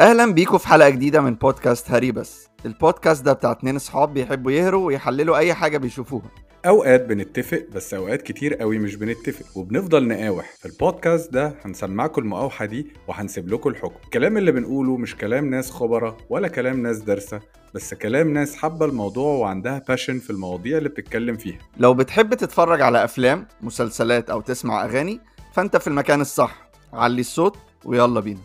أهلا بيكم في حلقة جديدة من بودكاست هري بس. البودكاست ده بتاع اتنين اصحاب بيحبوا يهروا ويحللوا أي حاجة بيشوفوها. أوقات بنتفق بس أوقات كتير قوي مش بنتفق وبنفضل نقاوح. في البودكاست ده هنسمعكم المقاوحة دي وهنسيب لكم الحكم. الكلام اللي بنقوله مش كلام ناس خبرة ولا كلام ناس دارسة بس كلام ناس حابة الموضوع وعندها باشن في المواضيع اللي بتتكلم فيها. لو بتحب تتفرج على أفلام مسلسلات أو تسمع أغاني فأنت في المكان الصح. علي الصوت ويلا بينا.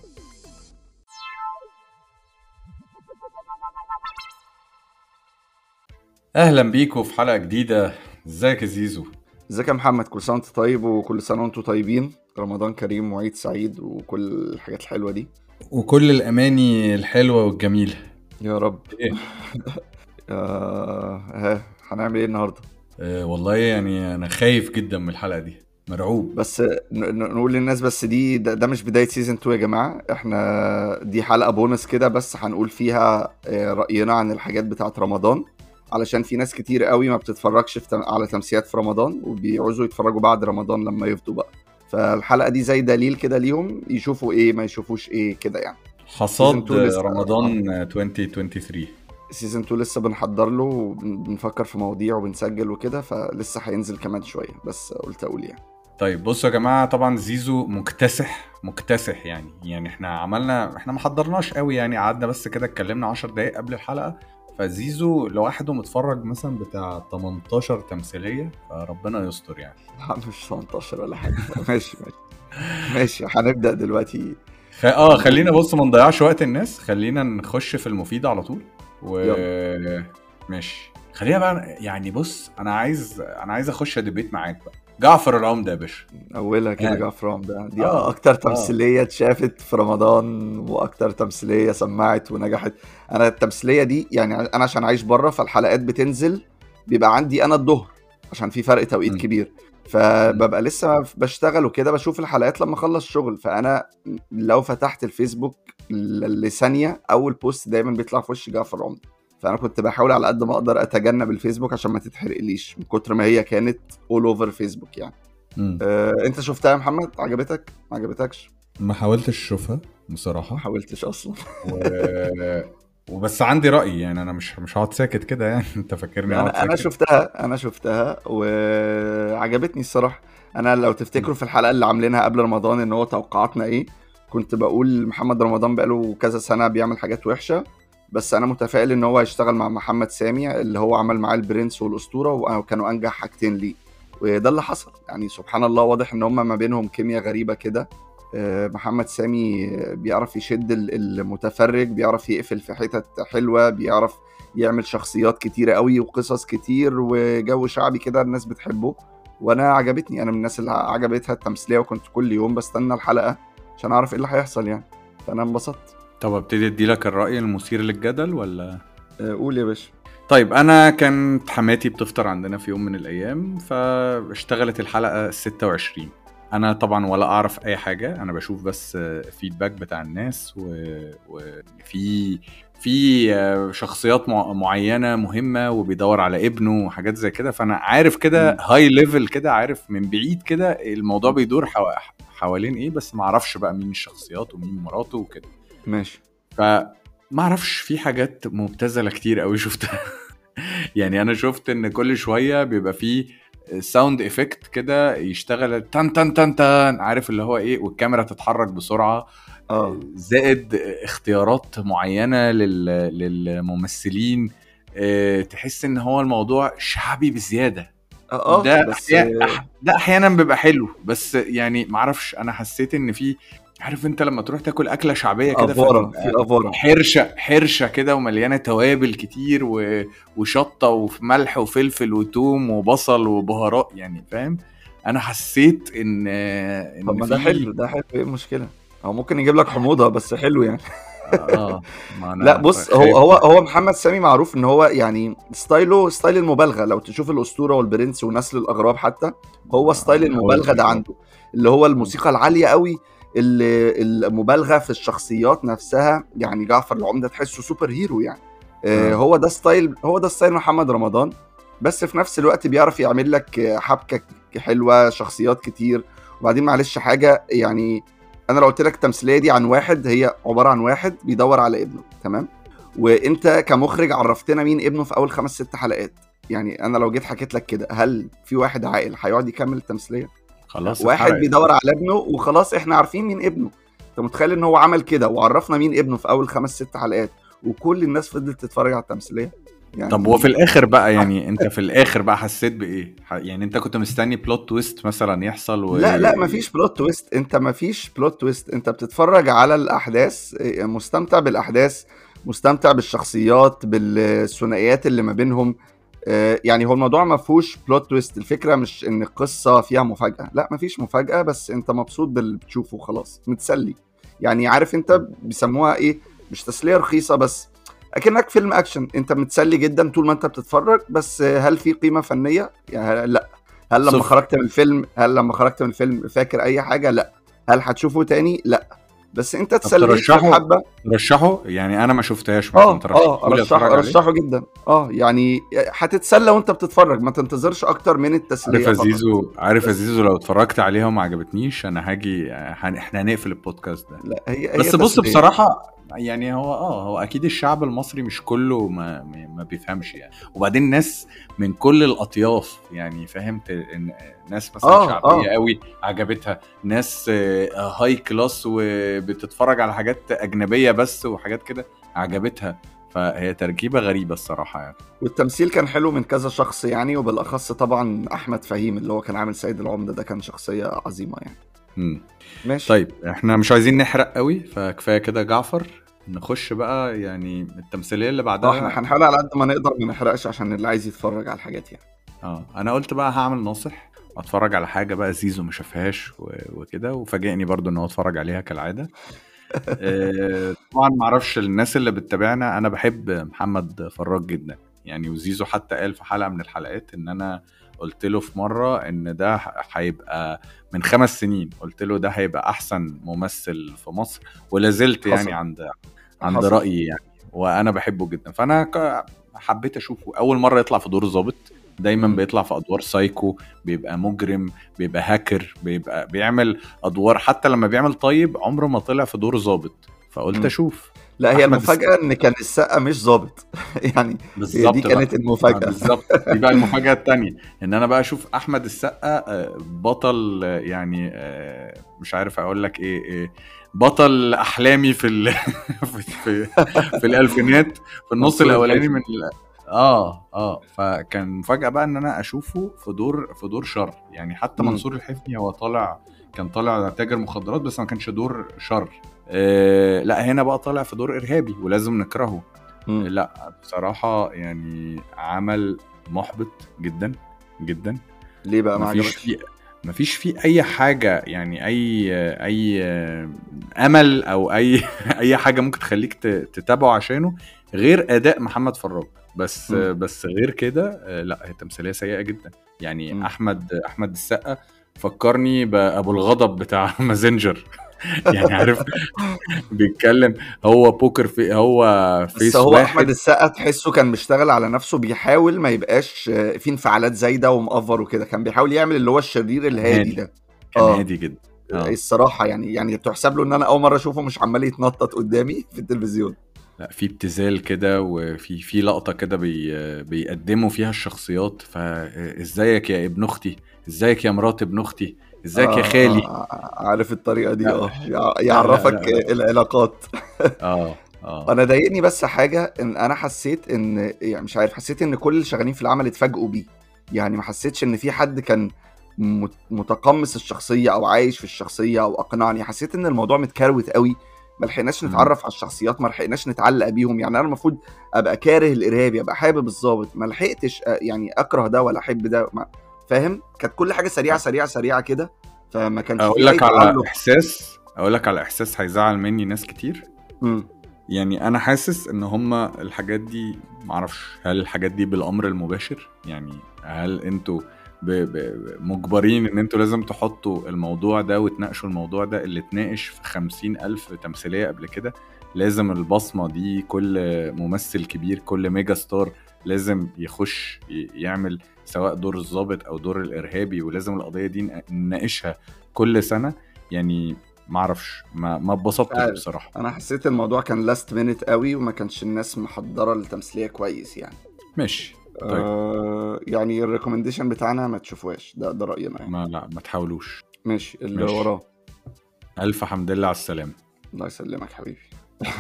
أهلا بيكم في حلقة جديدة. إزيك يا زيزو؟ إزيك يا محمد؟ كل سنة وأنت طيب وكل سنة وأنتم طيبين. رمضان كريم وعيد سعيد وكل الحاجات الحلوة دي. وكل الأماني الحلوة والجميلة. يا رب. إيه؟ آه ها هنعمل إيه النهارده؟ آه والله يعني أنا خايف جدا من الحلقة دي. مرعوب. بس نقول للناس بس دي ده, ده مش بداية season 2 يا جماعة. إحنا دي حلقة بونس كده بس هنقول فيها آه، رأينا عن الحاجات بتاعة رمضان. علشان في ناس كتير قوي ما بتتفرجش في تم- على تمثيلات في رمضان وبيعوزوا يتفرجوا بعد رمضان لما يفضوا بقى. فالحلقة دي زي دليل كده ليهم يشوفوا إيه ما يشوفوش إيه كده يعني. حصاد. رمضان 2023 سيزون 2 لسه بنحضر له وبنفكر في مواضيع وبنسجل وكده فلسه هينزل كمان شوية بس قلت أقول يعني. طيب بصوا يا جماعة طبعا زيزو مكتسح مكتسح يعني. يعني إحنا عملنا إحنا ما حضرناش قوي يعني قعدنا بس كده اتكلمنا 10 دقايق قبل الحلقة فزيزو لوحده متفرج مثلا بتاع 18 تمثيلية فربنا يستر يعني. لا مش 18 ولا حاجة. ماشي ماشي. ماشي هنبدأ دلوقتي. خ... آه خلينا بص ما نضيعش وقت الناس. خلينا نخش في المفيد على طول. و ماشي. خلينا بقى يعني بص أنا عايز أنا عايز أخش ديبيت معاك بقى. جعفر العمدة يا باشا. أولها كده يعني. جعفر عمدة دي آه، أكتر تمثيلية اتشافت في رمضان وأكتر تمثيلية سمعت ونجحت. أنا التمثيلية دي يعني أنا عشان عايش بره فالحلقات بتنزل بيبقى عندي أنا الظهر عشان في فرق توقيت م. كبير. فببقى لسه بشتغل وكده بشوف الحلقات لما أخلص شغل. فأنا لو فتحت الفيسبوك لثانية أول بوست دايما بيطلع في وشي جعفر عمدة فأنا كنت بحاول على قد ما أقدر أتجنب الفيسبوك عشان ما تتحرقليش من كتر ما هي كانت all over فيسبوك يعني. مم. آه، أنت شفتها يا محمد؟ عجبتك؟ ما عجبتكش؟ ما حاولتش أشوفها ما بصراحه حاولتش أصلا. و... وبس عندي رأي يعني أنا مش مش هقعد ساكت كده يعني. أنت فاكرني أنا أنا ساكت. شفتها أنا شفتها وعجبتني الصراحة. أنا لو تفتكروا في الحلقة اللي عاملينها قبل رمضان إن هو توقعاتنا إيه كنت بقول محمد رمضان بقاله كذا سنة بيعمل حاجات وحشة. بس أنا متفائل إن هو هيشتغل مع محمد سامي اللي هو عمل معاه البرنس والأسطورة وكانوا أنجح حاجتين ليه. وده اللي حصل. يعني سبحان الله واضح إن هم ما بينهم كيمياء غريبة كده. آه، محمد سامي بيعرف يشد ال- المتفرج بيعرف يقفل في حتت حلوة بيعرف يعمل شخصيات كتيرة قوي وقصص كتير وجو شعبي كده الناس بتحبه. وأنا عجبتني. أنا من الناس اللي عجبتها التمثيلية وكنت كل يوم بستنى الحلقة عشان أعرف إيه اللي هيحصل يعني. فأنا انبسطت. طب ابتدي ادي لك الرأي المثير للجدل ولا؟ آه، قول يا باشا. طيب أنا كانت حماتي بتفطر عندنا في يوم من الأيام فاشتغلت الحلقة 26 أنا طبعا ولا أعرف أي حاجة أنا بشوف بس feedback بتاع الناس وفي في آه، شخصيات مع- معينة مهمة وبيدور على ابنه وحاجات زي كده فأنا عارف كده. high level كده عارف من بعيد كده الموضوع بيدور حوا- حوالين إيه بس ما أعرفش بقى مين الشخصيات ومين مراته وكده. ماشي. فما أعرفش في حاجات مبتذلة كتير قوي شفتها. يعني أنا شفت ان كل شوية بيبقى فيه sound effect كده يشتغل تن تن تن تن عارف اللي هو إيه؟ والكاميرا تتحرك بسرعة. آه. زائد اختيارات معينة لل... للممثلين. آه، تحس ان هو الموضوع شعبي بزيادة. آه ده بس أحيانا ده أحيانا بيبقى حلو بس يعني معرفش أنا حسيت ان في عارف انت لما تروح تاكل أكلة شعبية كده افوره في افوره حرشة حرشة كده ومليانة توابل كتير و... وشطة وملح وفلفل وتوم وبصل وبهارات يعني فاهم؟ أنا حسيت إن إن طب ما ده حلو ده حلو. إيه المشكلة؟ هو ممكن يجيب لك حموضة بس حلو يعني. ما أنا لا بص. هو هو هو محمد سامي معروف إن هو يعني style ه style المبالغة. لو تشوف الأسطورة والبرنس ونسل الأغراب حتى هو style آه، المبالغة ده هو- عنده. اللي هو الموسيقى العالية قوي المبالغة في الشخصيات نفسها يعني جعفر العمدة تحسه superhero يعني. آه آه. هو ده style هو ده style محمد رمضان. بس في نفس الوقت بيعرف يعمل لك حبكة حلوة شخصيات كتير. وبعدين معلش حاجة يعني أنا لو قلت لك التمثيليه دي عن واحد هي عبارة عن واحد بيدور على ابنه تمام؟ وأنت كمخرج عرفتنا مين ابنه في أول خمس ست حلقات. يعني أنا لو جيت حكيت لك كده هل في واحد عاقل هيقعد يكمل التمثيلية؟ خلاص واحد. بيدور على ابنه وخلاص إحنا عارفين مين ابنه. انت متخيل ان هو عمل كده وعرفنا مين ابنه في أول خمس ست حلقات وكل الناس فضلت تتفرج على التمثيلية؟ يعني طب وفي الآخر بقى يعني انت في الآخر بقى حسيت بإيه؟ يعني انت كنت مستني plot twist مثلا يحصل و... لا لا مفيش plot twist انت مفيش plot twist انت بتتفرج على الأحداث آه، مستمتع بالأحداث مستمتع بالشخصيات بالثنائيات اللي ما بينهم. يعني هو الموضوع ما فيهوش plot twist الفكرة مش إن القصة فيها مفاجأة. لا مفيش مفاجأة بس أنت مبسوط باللي بتشوفه خلاص متسلي. يعني عارف أنت بيسموها إيه؟ مش تسلية رخيصة بس أكنك فيلم أكشن. أنت متسلي جدا طول ما أنت بتتفرج بس هل في قيمة فنية؟ يعني لا. هل لما صفر. خرجت من الفيلم هل لما خرجت من الفيلم فاكر أي حاجة؟ لا. هل هتشوفه تاني؟ لا. بس انت اتسليت في ترشحه؟ يعني أنا ما شفتهاش آه آه ارشحه ارشحه جدا آه يعني هتتسلى وأنت بتتفرج ما تنتظرش أكتر من التسلية عارف. زيزو عارف زيزو لو اتفرجت عليها وما عجبتنيش أنا هاجي. إحنا هنقفل البودكاست ده لا هي هي بس بص تسلية. بصراحة يعني هو آه هو أكيد الشعب المصري مش كله ما ما بيفهمش يعني. وبعدين ناس من كل الأطياف يعني فهمت؟ ناس مثلا آه، شعبية آه. قوي عجبتها. ناس آه، هاي كلاس وبتتفرج على حاجات أجنبية بس وحاجات كده عجبتها. فهي تركيبة غريبة الصراحة يعني. والتمثيل كان حلو من كذا شخص يعني وبالأخص طبعا أحمد فهيم اللي هو كان عامل سيد العمدة ده كان شخصية عظيمة يعني. مم. ماشي. طيب إحنا مش عايزين نحرق قوي فكفاية كده جعفر. نخش بقى يعني التمثيلية اللي آه بعدها إحنا هنحاول على قد ما نقدر ما نحرقش عشان اللي عايز يتفرج على الحاجات يعني. آه أنا قلت بقى هعمل ناصح اتفرج على حاجة بقى زيزو ما شافهاش وكده وفاجئني برضو ان هو اتفرج عليها كالعادة. آه، طبعا ما أعرفش الناس اللي بتتابعنا أنا بحب محمد فراج جدا يعني وزيزو حتى قال في حلقة من الحلقات ان أنا قلت له في مرة إن ده هيبقى من خمس سنين قلت له ده هيبقى أحسن ممثل في مصر ولا زلت يعني. عند عند حصل. رأيي يعني وأنا بحبه جدا فأنا حبيت أشوفه أول مرة يطلع في دور ظابط دايما. بيطلع في أدوار سايكو بيبقى مجرم بيبقى هاكر بيبقى بيعمل أدوار حتى لما بيعمل طيب عمره ما طلع في دور ظابط فقلت. أشوف لا هي المفاجأة إن كان السقا مش ظابط يعني هي دي بقى. كانت المفاجاه بالظبط دي بقى المفاجأة التانية إن أنا بقى أشوف أحمد السقا آه، بطل آه، يعني آه، مش عارف أقول لك إيه إيه، بطل أحلامي في ال... في, في, في الألفينات في النص الأولاني. من. آه آه فكان مفاجأة بقى إن أنا أشوفه في دور في دور شر يعني حتى. منصور الحفني هو طالع كان طالع تاجر مخدرات بس ما كانش دور شر آه لا هنا بقى طالع في دور إرهابي ولازم نكرهه مم. لا بصراحة يعني عمل محبط جدا جدا ليه بقى ما عجبكش فيه مفيش فيه أي حاجة يعني أي أي أمل أو أي أي حاجة ممكن تخليك تتابعه عشانه غير أداء محمد فراج بس مم. بس غير كده آه، لا هي تمثيلية سيئة جدا يعني مم. أحمد أحمد السقا فكرني بأبو الغضب بتاع مازنجر يعني عارف بيتكلم هو بوكر في هو face بس هو واحد. أحمد السقا تحسه كان بيشتغل على نفسه بيحاول ما يبقاش في انفعالات زايدة ومأفور وكده. كان بيحاول يعمل اللي هو الشرير الهادي هادي. ده. كان آه. هادي جدا. آه. الصراحة يعني يعني تحسب له إن أنا أول مرة أشوفه مش عمال يتنطط قدامي في التلفزيون. لا في ابتذال كده وفي في لقطة كده بي بيقدموا فيها الشخصيات. فازيك يا ابن أختي؟ إزيك يا مرات ابن أختي؟ ازيك يا آه، خالي؟ آه، عارف الطريقة دي لا. آه يع- يعرفك لا، لا. العلاقات. آه آه. أنا ضايقني بس حاجة إن أنا حسيت إن يعني مش عارف حسيت إن كل اللي شغالين في العمل اتفاجئوا بيه. يعني ما حسيتش إن في حد كان مت- متقمص الشخصية أو عايش في الشخصية أو أقنعني. حسيت إن الموضوع متكروت قوي. ما لحقناش. نتعرف على الشخصيات ما لحقناش نتعلق بيهم. يعني أنا المفروض أبقى كاره الارهابي أبقى حابب الضابط. ما لحقتش آه، يعني أكره ده ولا أحب ده. ما فاهم؟ كانت كل حاجة سريعة سريعة سريعة كده فما كانش أقول لك على تعلق. إحساس أقول لك على إحساس هيزعل مني ناس كتير. مم. يعني أنا حاسس إن هما الحاجات دي معرفش هل الحاجات دي بالأمر المباشر؟ يعني هل أنتوا ب- ب- مجبرين إن أنتوا لازم تحطوا الموضوع ده وتناقشوا الموضوع ده اللي اتناقش في خمسين ألف تمثيلية قبل كده؟ لازم البصمة دي كل ممثل كبير كل ميجا ستار لازم يخش يعمل سواء دور الضابط أو دور الإرهابي ولازم القضية دي نناقشها كل سنة. يعني ما أعرفش ما ما اتبسطتش. بصراحة. أنا حسيت الموضوع كان last minute قوي وما كانش الناس محضرة التمثيليه كويس يعني. ماشي. طيب. آه يعني ال recommendation بتاعنا ما تشوفوهاش. ده ده راينا يعني. ما لا ما تحاولوش. ماشي اللي. وراه. ألف حمد لله على السلامة. الله يسلمك حبيبي.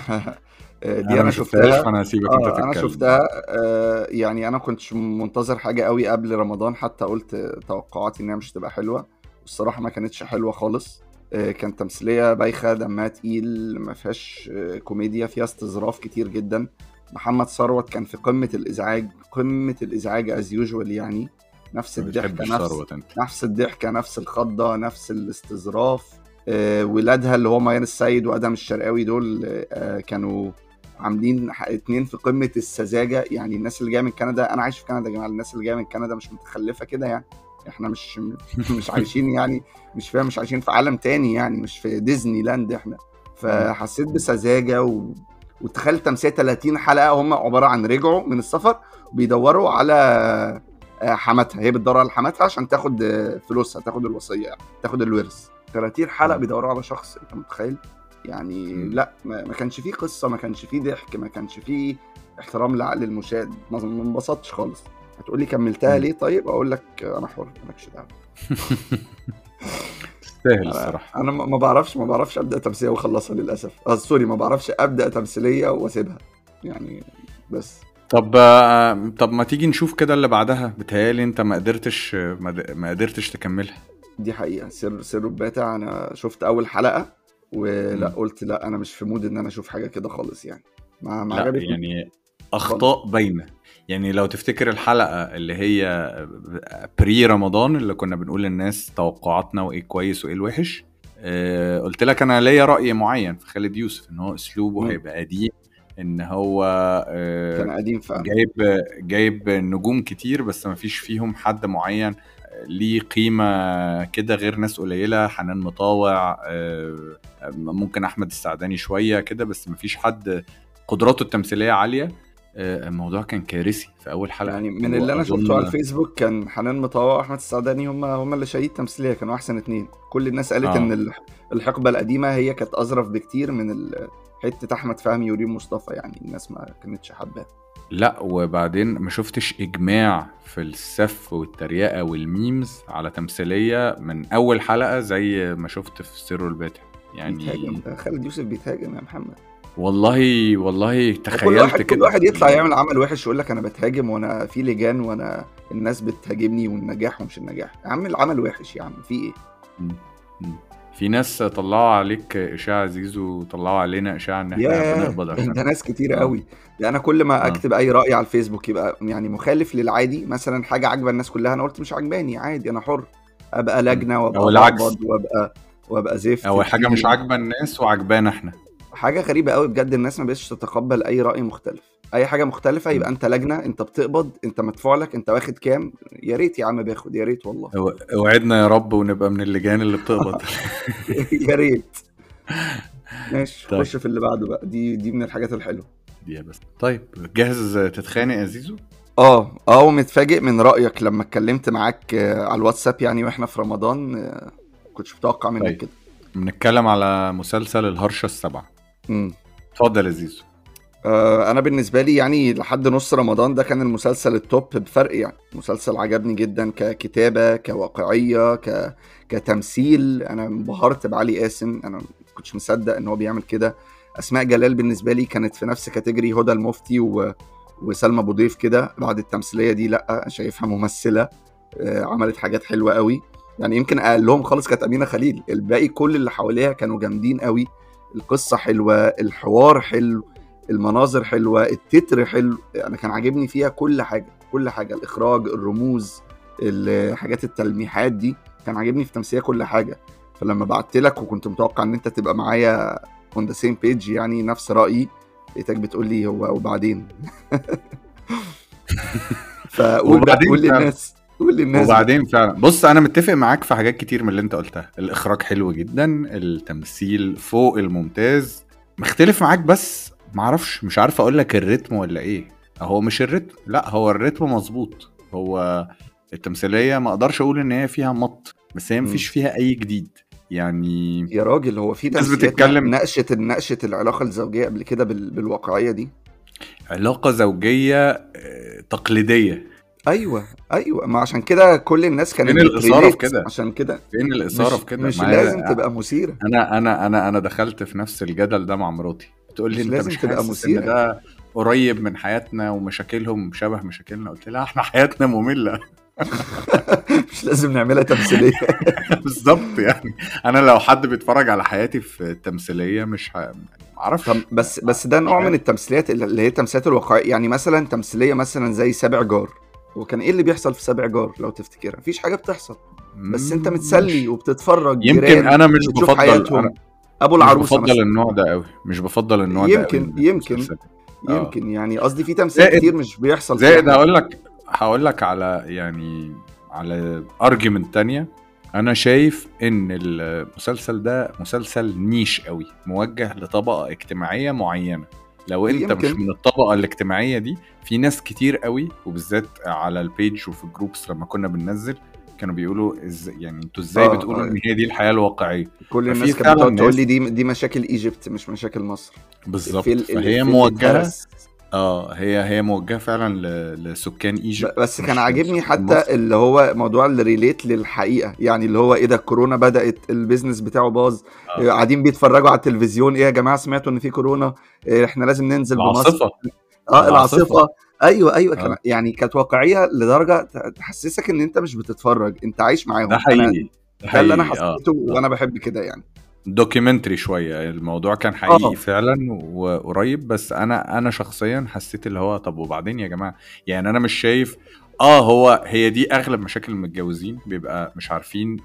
آه، دي أنا شفتهاش شفتها. فأنا هسيبك أنت آه تتكلم. أنا شفتها. آه يعني أنا كنتش منتظر حاجة قوي قبل رمضان حتى قلت توقعاتي إنها مش هتبقى حلوة. والصراحه ما كانتش حلوة خالص. آه كانت تمثيلية بايخة دمها تقيل ما فيهاش آه كوميديا فيها استظراف كتير جدا. محمد ثروت كان في قمة الإزعاج قمة الإزعاج as usual يعني. نفس الضحكة نفس نفس الضحكة نفس الخضة نفس الاستظراف. آه، ولادها اللي هو ميان السيد وادم الشرقاوي دول آه، كانوا عاملين اتنين في قمة السذاجة. يعني الناس اللي جاية من كندا أنا عايش في كندا يا جماعة. الناس اللي جاية من كندا مش متخلفة كده يعني. إحنا مش مش عايشين يعني مش فاهم مش عايشين في عالم تاني يعني مش في ديزني لاند إحنا فحسيت بسذاجة و... وتخيل تمثيل 30 حلقة هم عبارة عن رجعوا من السفر بيدوروا على آه، حماتها. هي بتدور على حماتها عشان تاخد آه، فلوسها تاخد الوصية يعني تاخد الورث. 30 حلقة. بيدوروا على شخص أنت متخيل؟ يعني. لا ما كانش فيه قصة ما كانش فيه ضحك ما كانش فيه احترام لعقل المشاهد. ما انبسطتش خالص. هتقولي كملتها مم. ليه طيب؟ أقول لك أنا حر مالكش دعوه تستاهل الصراحة. أنا ما بعرفش ما بعرفش أبدأ تمثيلية وأخلصها للأسف. آه سوري ما بعرفش أبدأ تمثيلية وأسيبها. يعني بس. طب طب ما تيجي نشوف كده اللي بعدها؟ بتهيألي أنت ما قدرتش ما قدرتش تكملها. دي حقيقة. سر سر الباتع أنا شفت أول حلقة. ولا. قلت لا أنا مش في mood إن أنا أشوف حاجة كده خالص يعني. ما ما عجبتني. يعني أخطاء باينة. يعني لو تفتكر الحلقة اللي هي pre رمضان اللي كنا بنقول للناس توقعاتنا وإيه كويس وإيه الوحش آه قلت لك أنا ليا رأي معين في خالد يوسف إن هو أسلوبه. هيبقى قديم إن هو آه كان قديم فعلا. جايب جايب نجوم كتير بس ما فيش فيهم حد معين ليه قيمة كده غير ناس قليلة حنان مطاوع آه، ممكن أحمد السعداني شوية كده بس ما فيش حد قدراته التمثيلية عالية. آه، الموضوع كان كارثي في أول حلقة. يعني من اللي أنا شفته على الفيسبوك كان حنان مطاوع وأحمد السعداني هم هم اللي شهيد تمثيلية كانوا أحسن اتنين. كل الناس قالت آه. إن الح- الحقبة القديمة هي كانت أظرف بكتير من ال- حتة أحمد فهمي وريم مصطفى يعني الناس ما كانتش حباها لا وبعدين ما شفتش إجماع في السف والتريقة والميمز على تمثيلية من أول حلقة زي ما شفت في سر بيتهاجم يعني ده خالد يوسف بيتهاجم يا محمد. والله والله كل تخيلت واحد كده. كل واحد يطلع يعمل عمل وحش يقول لك أنا بتهاجم وأنا في لجان وأنا الناس بتهاجمني والنجاح ومش النجاح. يا عم العمل وحش يا عم في إيه؟ مم. مم. في ناس طلعوا عليك إشاعة زيزو وطلعوا علينا إشاعة إن إحنا بنقبض ده عشان ناس كتير آه. قوي. ده أنا كل ما آه. أكتب أي رأي على الفيسبوك يبقى يعني مخالف للعادي. مثلا حاجة عاجبة الناس كلها أنا قلت مش عاجباني عادي أنا حر. أبقى لجنة وأبقى أو العكس. وابقى وأبقى زفت أو حاجة مش عاجبة الناس وعجبانا إحنا. حاجة غريبة قوي بجد الناس ما بقتش تتقبل أي رأي مختلف. أي حاجة مختلفة يبقى أنت لجنة أنت بتقبض أنت مدفوع لك أنت واخد كام؟ يا ريت يا عم باخد يا ريت والله. أوعدنا يا رب ونبقى من اللجان اللي بتقبض. يا ريت. ماشي طيب. خش في اللي بعده بقى. دي دي من الحاجات الحلوة. دي بس. طيب جاهز تتخانق يا زيزو؟ آه آه ومتفاجئ من رأيك لما اتكلمت معاك آه، على الواتساب يعني وإحنا في رمضان آه، كنتش متوقع منك طيب. كده. بنتكلم على مسلسل الهرشة السبعة. امم اتفضل يا زيزو. أنا بالنسبة لي يعني لحد نص رمضان ده كان المسلسل ال top بفرق يعني. مسلسل عجبني جدا ككتابة كواقعية ك... كتمثيل. أنا انبهرت بعلي قاسم. أنا ما كنتش مصدق إن هو بيعمل كده. أسماء جلال بالنسبة لي كانت في نفس كاتيجوري هدى المفتي و... وسلمى أبو ضيف كده. بعد التمثيلية دي لأ شايفها ممثلة. آه، عملت حاجات حلوة قوي. يعني يمكن أقلهم خالص كانت أمينة خليل. الباقي كل اللي حواليها كانوا جامدين قوي. القصة حلوة الحوار حلو. المناظر حلوة التتر حلو أنا كان عاجبني فيها كل حاجة كل حاجة الإخراج الرموز الحاجات التلميحات دي كان عاجبني في التمثيليه كل حاجة. فلما بعت لك وكنت متوقع إن أنت تبقى معايا on the same page يعني نفس رأيي لقيتك بتقول لي هو وبعدين؟ فقول بقى وبعدين قول. للناس قول للناس وبعدين فعلا. بص أنا متفق معاك في حاجات كتير من اللي أنت قلتها. الإخراج حلو جدا التمثيل فوق الممتاز. مختلف معاك بس معرفش مش عارف أقول لك الـ rhythm ولا إيه. هو مش الريتم لا هو الريتم مظبوط. هو التمثيلية ما أقدرش أقول إن هي فيها مط بس هي. مفيش فيها أي جديد. يعني يا راجل هو في تمثيليات بتتكلم- ناقشت ناقشت العلاقة الزوجية قبل كده بال... بالواقعية دي؟ علاقة زوجية آه، تقليدية. أيوه أيوه. ما عشان كده كل الناس كانت فين الإثارة في كده؟ عشان كده. فين الإثارة في كده؟ مش لازم تبقى مثيرة. أنا أنا أنا أنا دخلت في نفس الجدل ده مع مراتي. بتقول لي مش أنت مش تبقى. إن ده قريب من حياتنا ومشاكلهم شبه مشاكلنا؟ قلت لها إحنا حياتنا مملة. مش لازم نعملها تمثيلية. بالظبط يعني. أنا لو حد بيتفرج على حياتي في تمثيلية مش ه... معرفش طب بس بس ده نوع من التمثيليات اللي هي التمثيليات الواقعية. يعني مثلا تمثيلية مثلا زي سابع جار. وكان إيه اللي بيحصل في سابع جار لو تفتكر مفيش حاجة بتحصل. بس أنت متسلي وبتتفرج يمكن أنا مش بفضل حياتهم. أنا أبو مش العروسة بفضل مثلا النوع ده قوي مش بفضل النوع ده يمكن- يمكن. آه. يمكن يعني قصدي في تمثيل كتير مش بيحصل زائد. هقول لك هقول لك على يعني على argument تانية أنا شايف إن المسلسل ده مسلسل niche قوي موجه لطبقة اجتماعية معينة لو أنت يمكن. مش من الطبقة الاجتماعية دي في ناس كتير قوي وبالذات على ال page وفي ال groups لما كنا بننزل كانوا بيقولوا is يعني أنتوا إزاي آه، بتقولوا آه. إن هي دي الحياة الواقعية كل الناس كانت بتقعد تقول لي دي دي مشاكل Egypt مش مشاكل مصر بالظبط فهي موجهة. آه هي هي موجهة فعلا ل- لسكان Egypt بس كان عاجبني حتى مصر. اللي هو موضوع اللي relate للحقيقة يعني اللي هو إيه ده الكورونا بدأت ال business بتاعه باظ آه. إيه، قاعدين بيتفرجوا على التلفزيون إيه يا جماعة سمعتوا إن في كورونا إيه إحنا لازم ننزل بمصر العاصفة آه العاصفة. العاصفة أيوه أيوه آه. كان يعني كانت واقعية لدرجة تحسسك إن أنت مش بتتفرج أنت عايش معاهم ده حقيقي ده اللي أنا آه. حسيته وأنا بحب كده يعني دوكيومنتري شوية الموضوع كان حقيقي آه. فعلا وقريب بس أنا أنا شخصيا حسيت اللي هو طب وبعدين يا جماعة يعني أنا مش شايف آه هو هي دي أغلب مشاكل المتجوزين بيبقى مش عارفين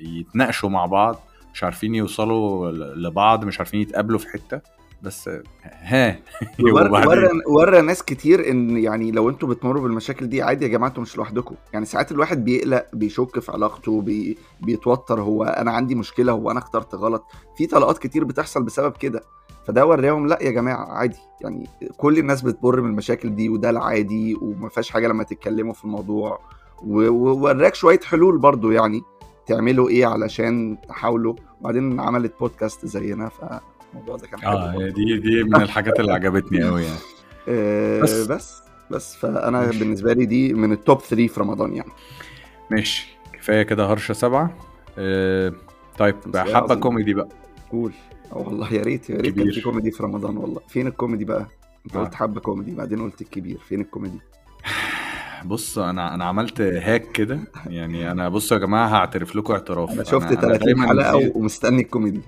يتناقشوا مع بعض مش عارفين يوصلوا لبعض مش عارفين يتقابلوا في حتة بس ها. ورى ورى ناس كتير إن يعني لو أنتوا بتمروا بالمشاكل دي عادي يا جماعة أنتوا مش لوحدكم. يعني ساعات الواحد بيقلق بيشك في علاقته بي بيتوتر هو أنا عندي مشكلة هو أنا اخترت غلط. في طلقات كتير بتحصل بسبب كده. فده وراهم لا يا جماعة عادي. يعني كل الناس بتمر من المشاكل دي وده العادي وما فيهاش حاجة لما تتكلموا في الموضوع. ووراك شوية حلول برضو يعني تعملوا إيه علشان تحاولوا. وبعدين عملت بودكاست زينا فالموضوع ده كان حلو آه دي دي من الحاجات اللي عجبتني قوي يعني. آه، بس. بس بس. فأنا ماشي. بالنسبة لي دي من ال top 3 في رمضان يعني. ماشي. كفاية كده هرشة سبعة. آه طيب حبة عظيم. كوميدي بقى. قول. آه والله يا ريت يا ريت كان. في كوميدي في رمضان والله. فين الكوميدي بقى؟ أنت آه. قلت حبة كوميدي بعدين قلت الكبير. فين الكوميدي؟ بص أنا أنا عملت hack كده. يعني أنا بصوا يا جماعة هعترف لكم اعتراف. أنا شفت أنا 30 دايماً حلقة ومستني الكوميدي.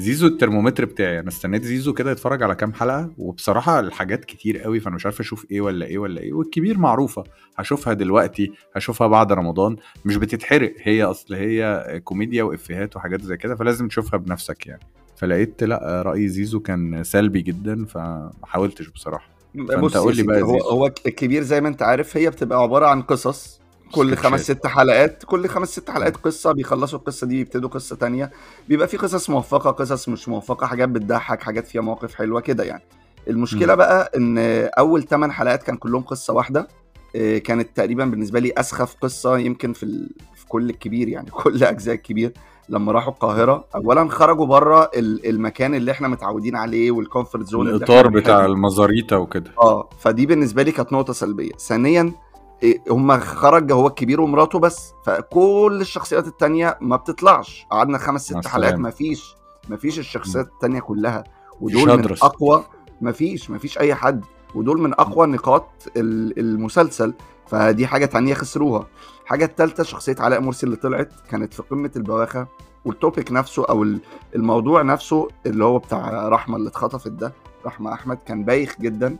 زيزو الترمومتر بتاعي. أنا استنيت زيزو كده يتفرج على كام حلقة وبصراحة الحاجات كتير قوي فأنا مش عارف أشوف إيه ولا إيه ولا إيه. والكبير معروفة هشوفها دلوقتي هشوفها بعد رمضان. مش بتتحرق هي أصل هي كوميديا وإفيهات وحاجات زي كده فلازم تشوفها بنفسك يعني. فلقيت لأ رأي زيزو كان سلبي جدا فما حاولتش بصراحة. بص قول لي بقى هو. هو الكبير زي ما أنت عارف هي بتبقى عبارة عن قصص كل. خمس ست حلقات كل خمس ست حلقات قصة بيخلصوا القصة دي يبتدوا قصة تانية بيبقى في قصص موفقة قصص مش موفقة حاجات بتضحك حاجات فيها مواقف حلوة كده يعني المشكلة مم. بقى إن أول 8 حلقات كان كلهم قصة واحدة آه، كانت تقريبا بالنسبة لي أسخف قصة يمكن في ال... في كل الكبير يعني كل أجزاء الكبير لما راحوا القاهرة اولا خرجوا بره ال- المكان اللي إحنا متعودين عليه وال comfort zone الإطار بتاع. المزاريتا وكده آه فدي بالنسبة لي كانت نقطة سلبية ثانيا إيه، هما خرج هو الكبير ومراته بس. فكل الشخصيات التانية ما بتطلعش. قعدنا خمس ست حلقات. ما فيش ما فيش الشخصيات التانية كلها. ودول من. أقوى ما فيش ما فيش أي حد. ودول من أقوى نقاط ال- المسلسل. فدي حاجة تانية خسروها. الحاجة الثالثه شخصية علاء مرسي اللي طلعت كانت في قمة البواخة. والتوبيك نفسه أو ال- الموضوع نفسه اللي هو بتاع رحمة اللي اتخطفت ده رحمة أحمد كان بايخ جدا.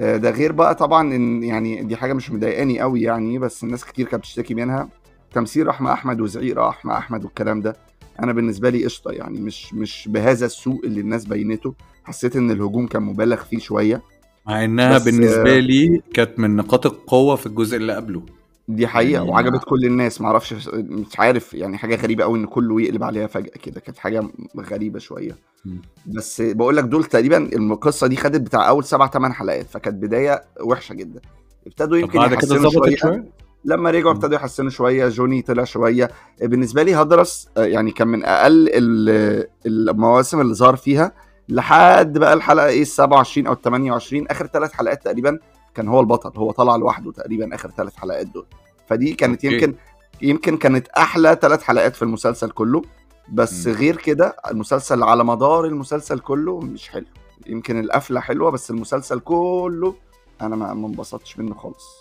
ده غير بقى طبعا إن يعني دي حاجة مش مضايقاني قوي يعني بس الناس كتير كانت بتشتكي منها. تمثيل رحمه أحمد وزعيق رحمه أحمد والكلام ده أنا بالنسبة لي قشطة يعني مش مش بهذا السوء اللي الناس بينته. حسيت إن الهجوم كان مبالغ فيه شوية. مع إنها بالنسبة لي كانت من نقاط القوة في الجزء اللي قبله. دي حقيقة يعني وعجبت كل الناس. معرفش مش عارف يعني حاجة غريبة قوي إن كله يقلب عليها فجأة كده. كانت حاجة غريبة شوية. مم. بس بقول لك دول تقريبا القصة دي خدت بتاع أول سبع ثمان حلقات فكانت بداية وحشة جدا. ابتدوا يمكن بعد كده يحسنوا ظبطت شوية. شوية؟ لما رجعوا. ابتدوا يحسنوا شوية جوني طلع شوية. بالنسبة لي هدرس آه، يعني كان من أقل ال- المواسم اللي ظهر فيها لحد بقى الحلقة إيه ال 27 أو ال 28 آخر ثلاث حلقات تقريبا كان هو البطل. هو طلع لوحده تقريبا آخر ثلاث حلقات دول. فدي كانت أوكي. يمكن يمكن كانت أحلى ثلاث حلقات في المسلسل كله بس مم. غير كده المسلسل على مدار المسلسل كله مش حلو يمكن القفلة حلوة بس المسلسل كله أنا ما انبسطتش منه خالص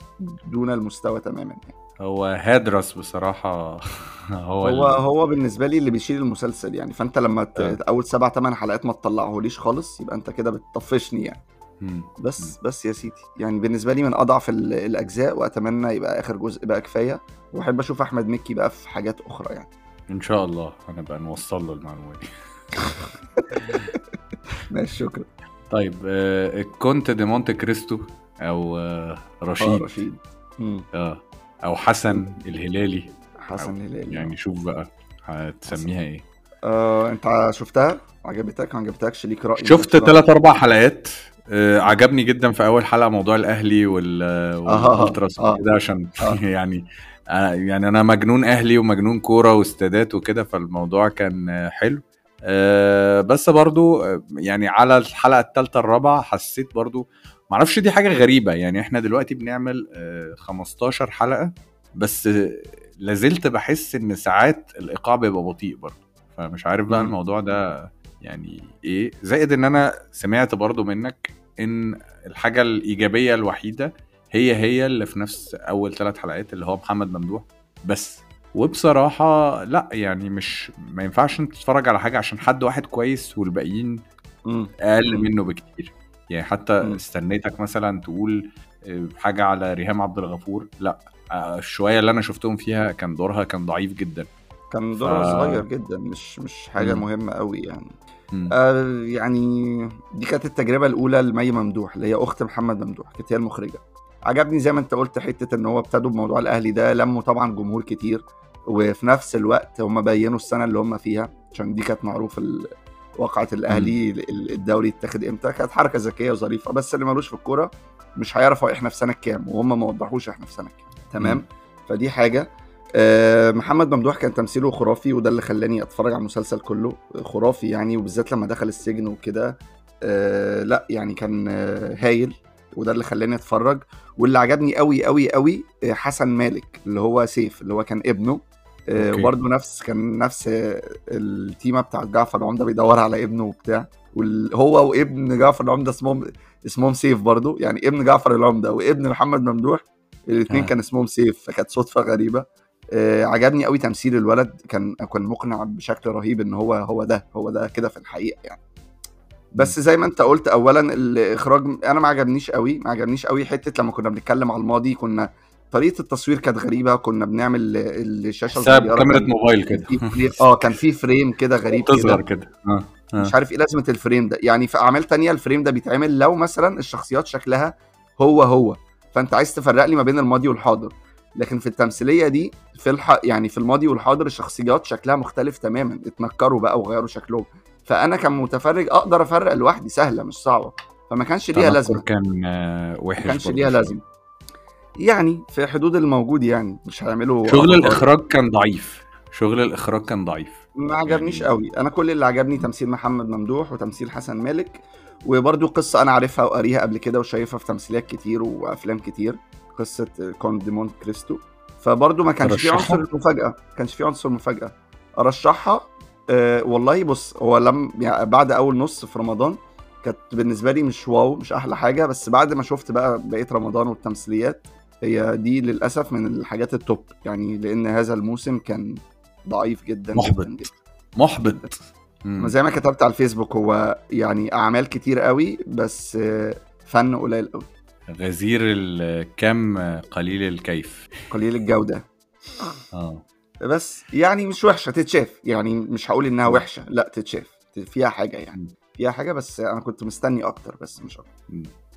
دون المستوى تماما يعني. هو هادرس بصراحة هو هو هو بالنسبة لي اللي بيشيل المسلسل يعني فأنت لما ت... آه. أول سبع ثمان حلقات ما تطلعهوليش خالص يبقى أنت كده بتطفشني يعني مم. بس بس يا سيدي. يعني بالنسبة لي من أضعف ال- الأجزاء وأتمنى يبقى آخر جزء بقى كفاية. وأحب أشوف أحمد مكي بقى في حاجات أخرى يعني. إن شاء الله هنبقى نوصل له المعلومة دي. ماشي شكرا. طيب آه، الكونت دي مونت كريستو أو آه، آه رشيد. رشيد مم. آه أو حسن الهلالي. حسن هلالي يعني شوف بقى هتسميها إيه. آه أنت شفتها؟ عجبتك؟ ما عجبتكش؟ ليك رأي شفت؟ ثلاث أربع حلقات. آه، عجبني جدا في أول حلقة موضوع الأهلي وال آه، والألتراس آه. وكده عشان آه. يعني آه، يعني أنا مجنون أهلي ومجنون كورة واستادات وكده فالموضوع كان حلو آه، بس برضو آه، يعني على الحلقة الثالثه الرابعة حسيت برضو معرفش دي حاجة غريبة يعني إحنا دلوقتي بنعمل آه، 15 حلقة بس لازلت بحس إن ساعات الإيقاع بيبقى بطيء برضو فمش عارف بقى. الموضوع ده يعني إيه زائد إن أنا سمعت برضو منك إن الحاجة الإيجابية الوحيدة هي هي اللي في نفس أول ثلاث حلقات اللي هو محمد ممدوح بس وبصراحة لأ يعني مش ما ينفعش أنت تتفرج على حاجة عشان حد واحد كويس والباقيين. أقل. منه بكتير يعني حتى مم. استنيتك مثلا تقول آه، حاجة على ريهام عبد الغفور لأ آه، الشوية اللي أنا شفتهم فيها كان دورها كان ضعيف جدا كان ف- دورها صغير جدا مش مش حاجة مم. مهمة قوي يعني. آه يعني دي كانت التجربة الأولى لمي ممدوح اللي هي أخت محمد ممدوح كانت هي المخرجة. عجبني زي ما أنت قلت حتة إن هو ابتدوا بموضوع الأهلي ده لموا طبعا جمهور كتير وفي نفس الوقت هم بينوا السنة اللي هم فيها عشان دي كانت معروف واقعة الأهلي ال- الدوري يتاخد إمتى كانت حركة ذكية وظريفة بس اللي ملوش في الكورة مش هيعرف هو إحنا في سنة كام وهم ما وضحوش إحنا في سنة كام تمام. فدي حاجة. محمد ممدوح كان تمثيله خرافي وده اللي خلاني أتفرج على المسلسل كله خرافي يعني وبالذات لما دخل السجن وكده. آه، لا يعني كان آه، هايل وده اللي خلاني أتفرج. واللي عجبني قوي قوي قوي آه، حسن مالك اللي هو سيف اللي هو كان ابنه. آه،. وبرضه نفس كان نفس آه، التيمة بتاعت جعفر العمدة بيدور على ابنه وبتاع. وهو وابن جعفر العمدة اسمهم اسمهم سيف برضه. يعني ابن جعفر العمدة وابن محمد ممدوح الاثنين آه. كان اسمهم سيف فكانت صدفة غريبة. آه، عجبني قوي تمثيل الولد. كان كان مقنع بشكل رهيب إن هو هو ده هو ده كده في الحقيقة يعني. بس زي ما أنت قلت اولا الإخراج أنا ما عجبنيش قوي ما عجبنيش قوي حتة لما كنا بنتكلم على الماضي كنا طريقة التصوير كانت غريبة كنا بنعمل الشاشة حساب صغيرة، كاميرا موبايل كده. آه كان في frame كده غريب تظهر كده كده. آه آه. مش عارف إيه لازمة ال frame ده. يعني في أعمال تانية ال frame ده بيتعمل لو مثلا الشخصيات شكلها هو هو. فأنت عايز تفرق لي ما بين الماضي والحاضر. لكن في التمثيلية دي في الح... يعني في الماضي والحاضر الشخصيات شكلها مختلف تماما اتنكروا بقى وغيروا شكلهم. فأنا كمتفرج أقدر أفرق لوحدي سهلة مش صعبة. فما كانش ليها لازمة. كان آه، وحش ما كانش ليها. لازمة. يعني في حدود الموجود يعني مش هيعملوا شغل. الإخراج كان ضعيف. شغل الإخراج كان ضعيف. ما عجبنيش يعني- قوي. أنا كل اللي عجبني تمثيل محمد ممدوح وتمثيل حسن مالك وبرده قصة أنا عارفها وقاريها قبل كده وشايفها في تمثيليات كتير وأفلام كتير. قصة كونت دي مونت كريستو فبرضه ما كانش في؟ عنصر المفاجأة ما كانش في عنصر مفاجأة أرشحها أه والله بص هو لم يعني بعد أول نص في رمضان كانت بالنسبة لي مش واو مش أحلى حاجة بس بعد ما شفت بقى بقية رمضان والتمثيليات هي دي للأسف من الحاجات التوب يعني لأن هذا الموسم كان ضعيف جدا محبط. جدا, جدا. محبط. ما زي ما كتبت على الفيسبوك هو يعني أعمال كتير قوي بس آه، فن قليل قوي غزير الكم قليل الكيف؟ قليل الجودة. آه. بس يعني مش وحشة تتشاف. يعني مش هقول إنها وحشة لا تتشاف. فيها حاجة يعني. فيها حاجة بس أنا كنت مستني أكتر بس مش أكتر.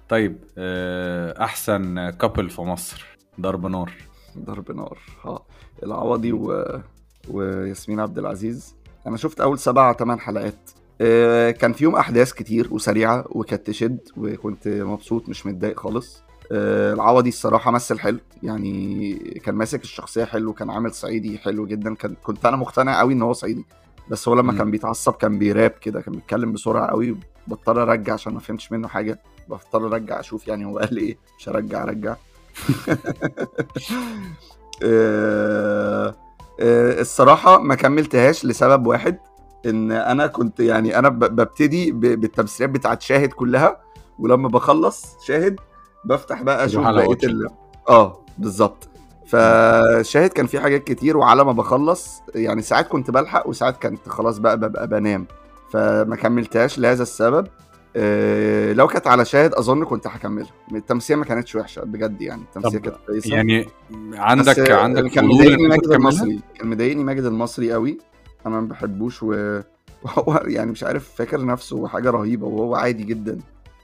طيب آه، أحسن كابل في مصر ضرب نار. ضرب نار. آه. العوضي و... وياسمين عبد العزيز. أنا شفت أول سبع ثمان حلقات. كان فيهم أحداث كتير وسريعة وكانت تشد وكنت مبسوط مش متضايق خالص. آه، العوضي الصراحة مثل حلو يعني كان ماسك الشخصية حلو كان عامل صعيدي حلو جدا. كان كنت أنا مقتنع قوي إن هو صعيدي بس هو لما مم. كان بيتعصب كان بيراب كده كان بيتكلم بسرعة قوي بضطر أرجع عشان ما فهمتش منه حاجة بضطر أرجع أشوف يعني هو قال إيه. مش هرجع ارجع آه، آه، الصراحة ما كملتهاش لسبب واحد. إن أنا كنت يعني أنا ببتدي بالتمثيليات بتاعت شاهد كلها ولما بخلص شاهد بفتح بقى أشوف بقية ال... آه بالظبط. فشاهد كان في حاجات كتير وعلى ما بخلص يعني ساعات كنت بلحق وساعات كنت خلاص بقى ببقى بنام. فما كملتهاش لهذا السبب. آه، لو كانت على شاهد أظن كنت هكملها. التمثيل ما كانتش وحشة بجد يعني. التمثيل كانت كويسة. يعني عندك عندك كان مضايقني ماجد؟ المصري. كان مضايقني ماجد المصري قوي. أنا ما بحبوش و... وهو يعني مش عارف فاكر نفسه حاجة رهيبة وهو عادي جدا.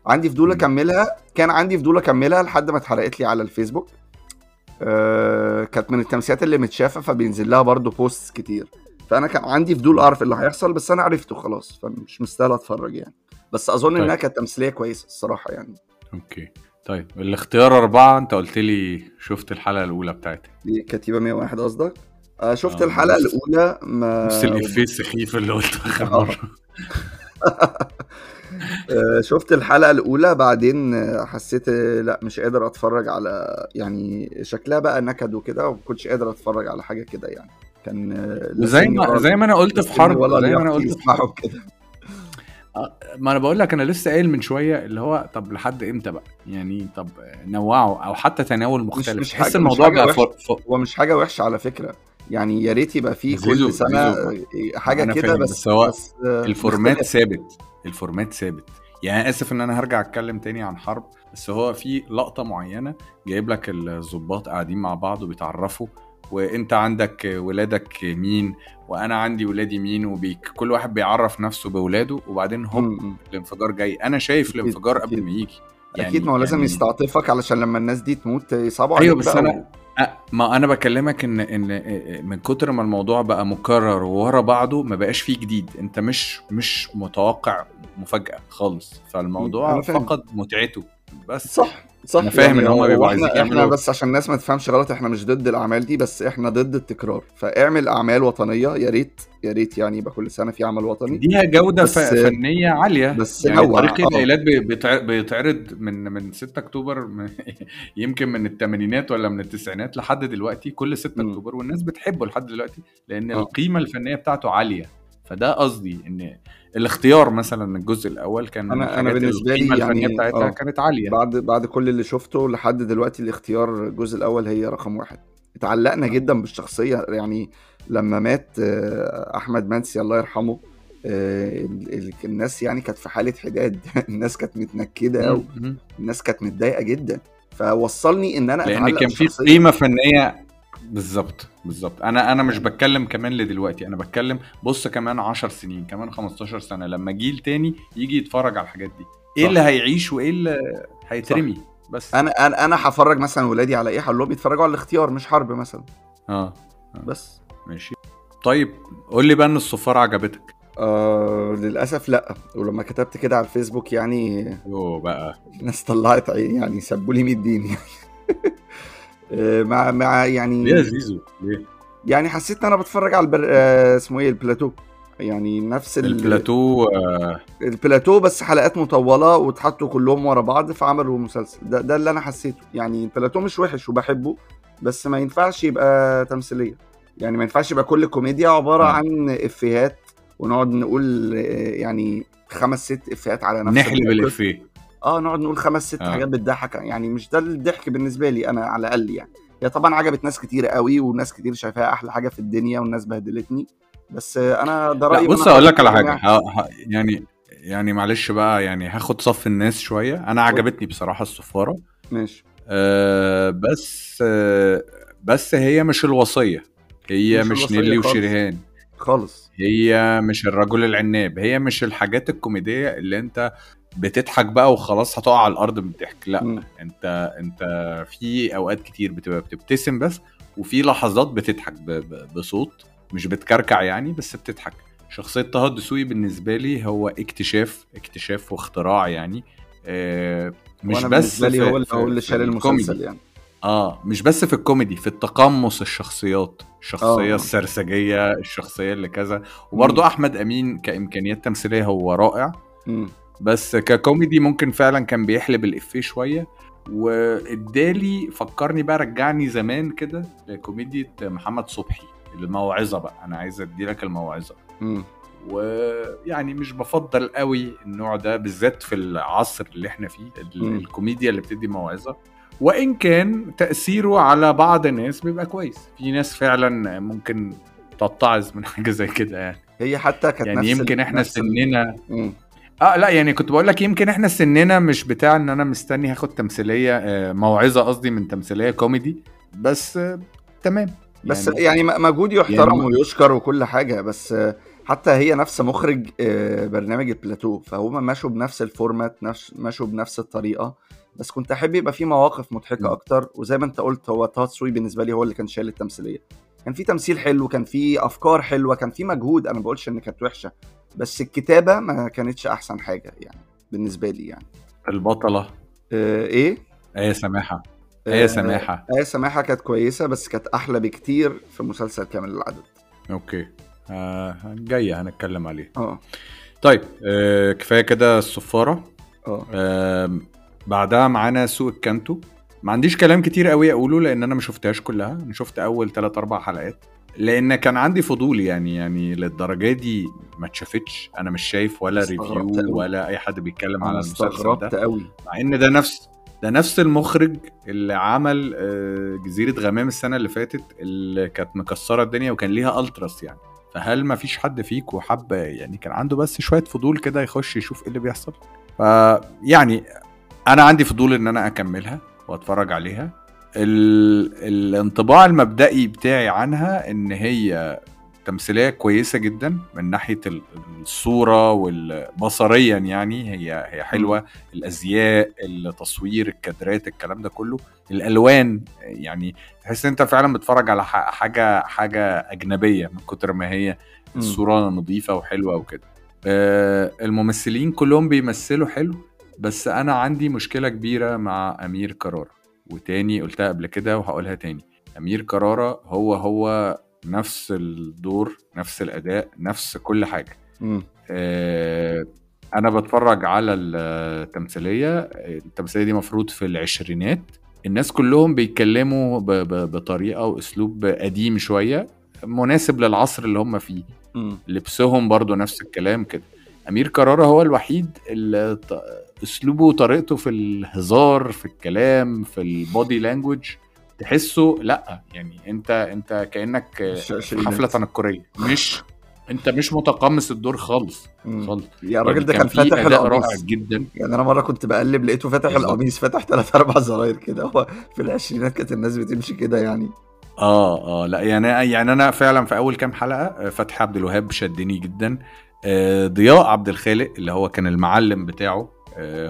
عندي فضول. أكملها كان عندي فضول أكملها لحد ما اتحرقت لي على الفيسبوك. آه كانت من التمثيلات اللي متشافة فبينزل لها برضه بوست كتير. فأنا كان عندي فضول أعرف اللي هيحصل بس أنا عرفته خلاص فمش مستاهل أتفرج يعني. بس أظن طيب. إنها كانت تمثيلية كويسة الصراحة يعني. okay. طيب الاختيار أربعة أنت قلت لي شفت الحلقة الأولى بتاعتها. دي كتيبه 101 قصدك؟ شفت آه، الحلقة الأولى؟ ما نفس الإفيه السخيف اللي قلته آخر آه. مرة. آه، شفت الحلقة الأولى بعدين آه، حسيت آه، لا مش قادر أتفرج على يعني شكلها بقى نكد وكده وما كنتش قادر أتفرج على حاجة كده يعني. كان آه، زي ما زي ما أنا قلت في حرب ولا زي ما لياقتي قلت في حرب. بكده ما أنا بقول لك أنا لسه قايل من شوية اللي هو طب لحد إمتى بقى؟ يعني طب نوعوا أو حتى تناول مختلف. مش مش الموضوع حاجة بقى. هو مش حاجة وحشة على فكرة. يعني يا ريت يبقى فيه زيزو- كل زيزو. آه، أنا كده بس بس هو بس آه، ال format. ثابت ال format ثابت يعني أنا آسف إن أنا هرجع أتكلم تاني عن حرب بس هو في لقطة معينة جايب لك الضباط قاعدين مع بعض وبيتعرفوا وأنت عندك ولادك مين وأنا عندي ولادي مين وبتاع كل واحد بيعرف نفسه باولاده وبعدين هوب م- م. الانفجار جاي أنا شايف الانفجار قبل. ما يجي أكيد ما هو لازم يعني- يستعطفك علشان لما الناس دي تموت يصعبوا عليك أيوه بس أنا ما أنا بكلمك إن إن من كتر ما الموضوع بقى مكرر ورا بعضه ما بقاش فيه جديد. أنت مش مش متوقع مفاجأة خالص. فالموضوع. فقد متعته. بس صح. صح؟ أنا فاهم إن هما هو بيبقوا إحنا عايزين إحنا يعملوا- بس عشان الناس ما تفهمش غلط إحنا مش ضد الأعمال دي بس إحنا ضد التكرار. فاعمل أعمال وطنية يا ريت يا ريت يعني يبقى كل سنة في عمل وطني. ليها جودة بس- فنية عالية. بس يعني نوع، بيتع- بيتعرض من من 6 أكتوبر من- يمكن من الثمانينات ولا من التسعينات لحد دلوقتي كل 6 مم. أكتوبر والناس بتحبه لحد دلوقتي لأن آه. القيمة الفنية بتاعته عالية. فده قصدي إن الاختيار مثلا الجزء الأول كان أنا الحاجات بالنسبة لي يعني- بتاعتها آه. كانت عالية بعد بعد كل اللي شفته لحد دلوقتي الاختيار الجزء الأول هي رقم واحد اتعلقنا آه. جدا بالشخصية يعني لما مات آه، أحمد منسي الله يرحمه آه، ال- ال- الناس يعني كانت في حالة حداد الناس كانت متنكدة قوي مم. الناس كانت متضايقة جدا فوصلني إن أنا لأن كان في. قيمة فنية بالظبط بالظبط. أنا أنا مش بتكلم كمان لدلوقتي أنا بتكلم بص كمان 10 سنين كمان 15 سنة لما جيل تاني يجي يتفرج على الحاجات دي. إيه صح. اللي هيعيش وايه اللي هيترمي؟ بس. أنا أنا أنا هفرج مثلا ولادي على إيه؟ هقول لهم يتفرجوا على الاختيار مش حرب مثلا. آه بس. ماشي. طيب قول لي بقى إن الصفاره عجبتك. آه للأسف لأ. ولما كتبت كده على الفيسبوك يعني أوه بقى. الناس طلعت عين يعني سبوا لي 100 دين آه، مع مع يعني ليه يا زيزو؟ ليه؟ يعني حسيت إن أنا بتفرج على البر... آه، اسمه إيه البلاتو. يعني نفس ال... البلاتو آه، البلاتو بس حلقات مطولة واتحطوا كلهم ورا بعض فعملوا مسلسل. ده ده اللي أنا حسيته. يعني البلاتو مش وحش وبحبه بس ما ينفعش يبقى تمثيلية. يعني ما ينفعش يبقى كل كوميديا عبارة آه. عن إفيهات ونقعد نقول آه، يعني خمس ست إفيهات على نفس نحلب. الإفيه. آه نقعد نقول خمس ست آه. حاجات بتضحك. يعني مش ده الضحك بالنسبة لي أنا على الأقل يعني. هي طبعا عجبت ناس كتير قوي وناس كتير شايفاها أحلى حاجة في الدنيا والناس بهدلتني. بس أنا ده رأيي بص أقول لك على حاجة. يعني يعني معلش بقى يعني هاخد صف الناس شوية. أنا عجبتني بصراحة الصفارة. ماشي. آه بس آه بس هي مش الوصية. هي مش مش, نيلي. وشريهان. خالص. هي مش الرجل العناب. هي مش الحاجات الكوميدية اللي أنت بتضحك بقى وخلاص هتقع على الأرض من الضحك لا مم. أنت أنت في أوقات كتير بتبقى بتبتسم بس وفي لحظات بتضحك ب... ب... بصوت مش بتكركع يعني بس بتضحك شخصية طه الدسوقي بالنسبة لي هو اكتشاف اكتشاف واختراع يعني آه، مش بس لي في- هو اللي هو اللي شال الكوميدي. المسلسل يعني آه مش بس في الكوميدي في التقمص الشخصيات الشخصيه آه. السرسجية الشخصية اللي كذا وبرضه. أحمد أمين كإمكانيات تمثيلية هو رائع مم. بس ككوميدي ممكن فعلا كان بيحلب الافيه شوية وادالي فكرني بقى رجعني زمان كده لكوميديا محمد صبحي الموعظة بقى أنا عايز ادي لك الموعظه. ويعني مش بفضل قوي النوع ده بالذات في العصر اللي إحنا فيه. الكوميديا اللي بتدي موعظة وإن كان تأثيره على بعض الناس بيبقى كويس في ناس فعلا ممكن تتعظ من حاجة زي كده يعني هي حتى كانت يعني نفس يمكن إحنا نفس سننا. آه لا يعني كنت بقول لك يمكن إحنا سننا مش بتاع إن أنا مستني هاخد تمثيلية آه، موعظة قصدي من تمثيلية كوميدي بس آه، تمام بس يعني يعني مجهود يحترم يعني- ويشكر وكل حاجة بس آه، حتى هي نفس مخرج برنامج البلاتو فهم مشوا بنفس ال format مشوا بنفس الطريقة بس كنت أحب يبقى في مواقف مضحكة. أكتر وزي ما أنت قلت هو دسوقي بالنسبة لي هو اللي كان شايل التمثيلية كان في تمثيل حلو كان في أفكار حلوة كان في مجهود أنا ما بقولش إن كانت وحشة بس الكتابة ما كانتش أحسن حاجة يعني بالنسبة لي يعني. البطلة. آه، إيه؟ آية سماحة. آه، آية سماحة. آية سماحة كانت كويسة بس كانت أحلى بكتير في مسلسل كامل العدد. okay. آه جاية هنتكلم عليه. آه. طيب آه كفاية كده الصفارة. آه. آه بعدها معانا سوق الكانتو ما عنديش كلام كتير قوي أقوله لأن أنا ما شفتهاش كلها. أنا شفت أول 3 4 حلقات. لأن كان عندي فضول يعني يعني للدرجة دي ما اتشافتش. أنا مش شايف ولا review قوي. ولا أي حد بيتكلم على المسلسل ده. قوي مع إن ده نفس ده نفس المخرج اللي عمل آه، جزيرة غمام السنة اللي فاتت اللي كانت مكسرة الدنيا وكان ليها التراس يعني. فهل ما فيش حد فيكم حب يعني كان عنده بس شوية فضول كده يخش يشوف إيه اللي بيحصل؟ ف يعني أنا عندي فضول إن أنا أكملها وأتفرج عليها. ال... الانطباع المبدئي بتاعي عنها إن هي تمثيلية كويسة جدا من ناحية ال- الصورة والبصريا يعني. هي هي حلوة. الأزياء التصوير الكادرات الكلام ده كله. الألوان يعني تحس إن أنت فعلا بتتفرج على حاجة حاجة أجنبية من كتر ما هي. الصورة نظيفة وحلوة وكده. آه، الممثلين كلهم بيمثلوا حلو بس أنا عندي مشكلة كبيرة مع أمير كرارة. وتاني قلتها قبل كده وهقولها تاني. أمير كرارة هو هو نفس الدور نفس الأداء نفس كل حاجة. مم. آه، أنا بتفرج على التمثيلية. التمثيلية دي مفروض في العشرينات. الناس كلهم بيتكلموا ب- ب- بطريقة وأسلوب قديم شوية مناسب للعصر اللي هم فيه. مم. لبسهم برضو نفس الكلام كده. أمير كرارة هو الوحيد اللي أسلوبه وطريقته في الهزار في الكلام في البودي لانجوج تحسه لأ يعني أنت أنت كأنك في. حفلة تنكرية مش أنت مش متقمص الدور خالص. خالص يا الراجل ده يعني كان في فاتح القميص جدا يعني أنا مرة كنت بقلب لقيته فاتح. القميص فاتح ثلاث أربع زراير كده هو في العشرينات كانت الناس بتمشي كده يعني آه آه لأ يعني يعني أنا فعلا في أول كام حلقة آه، فتحي عبد الوهاب شدني جدا آه، ضياء عبد الخالق اللي هو كان المعلم بتاعه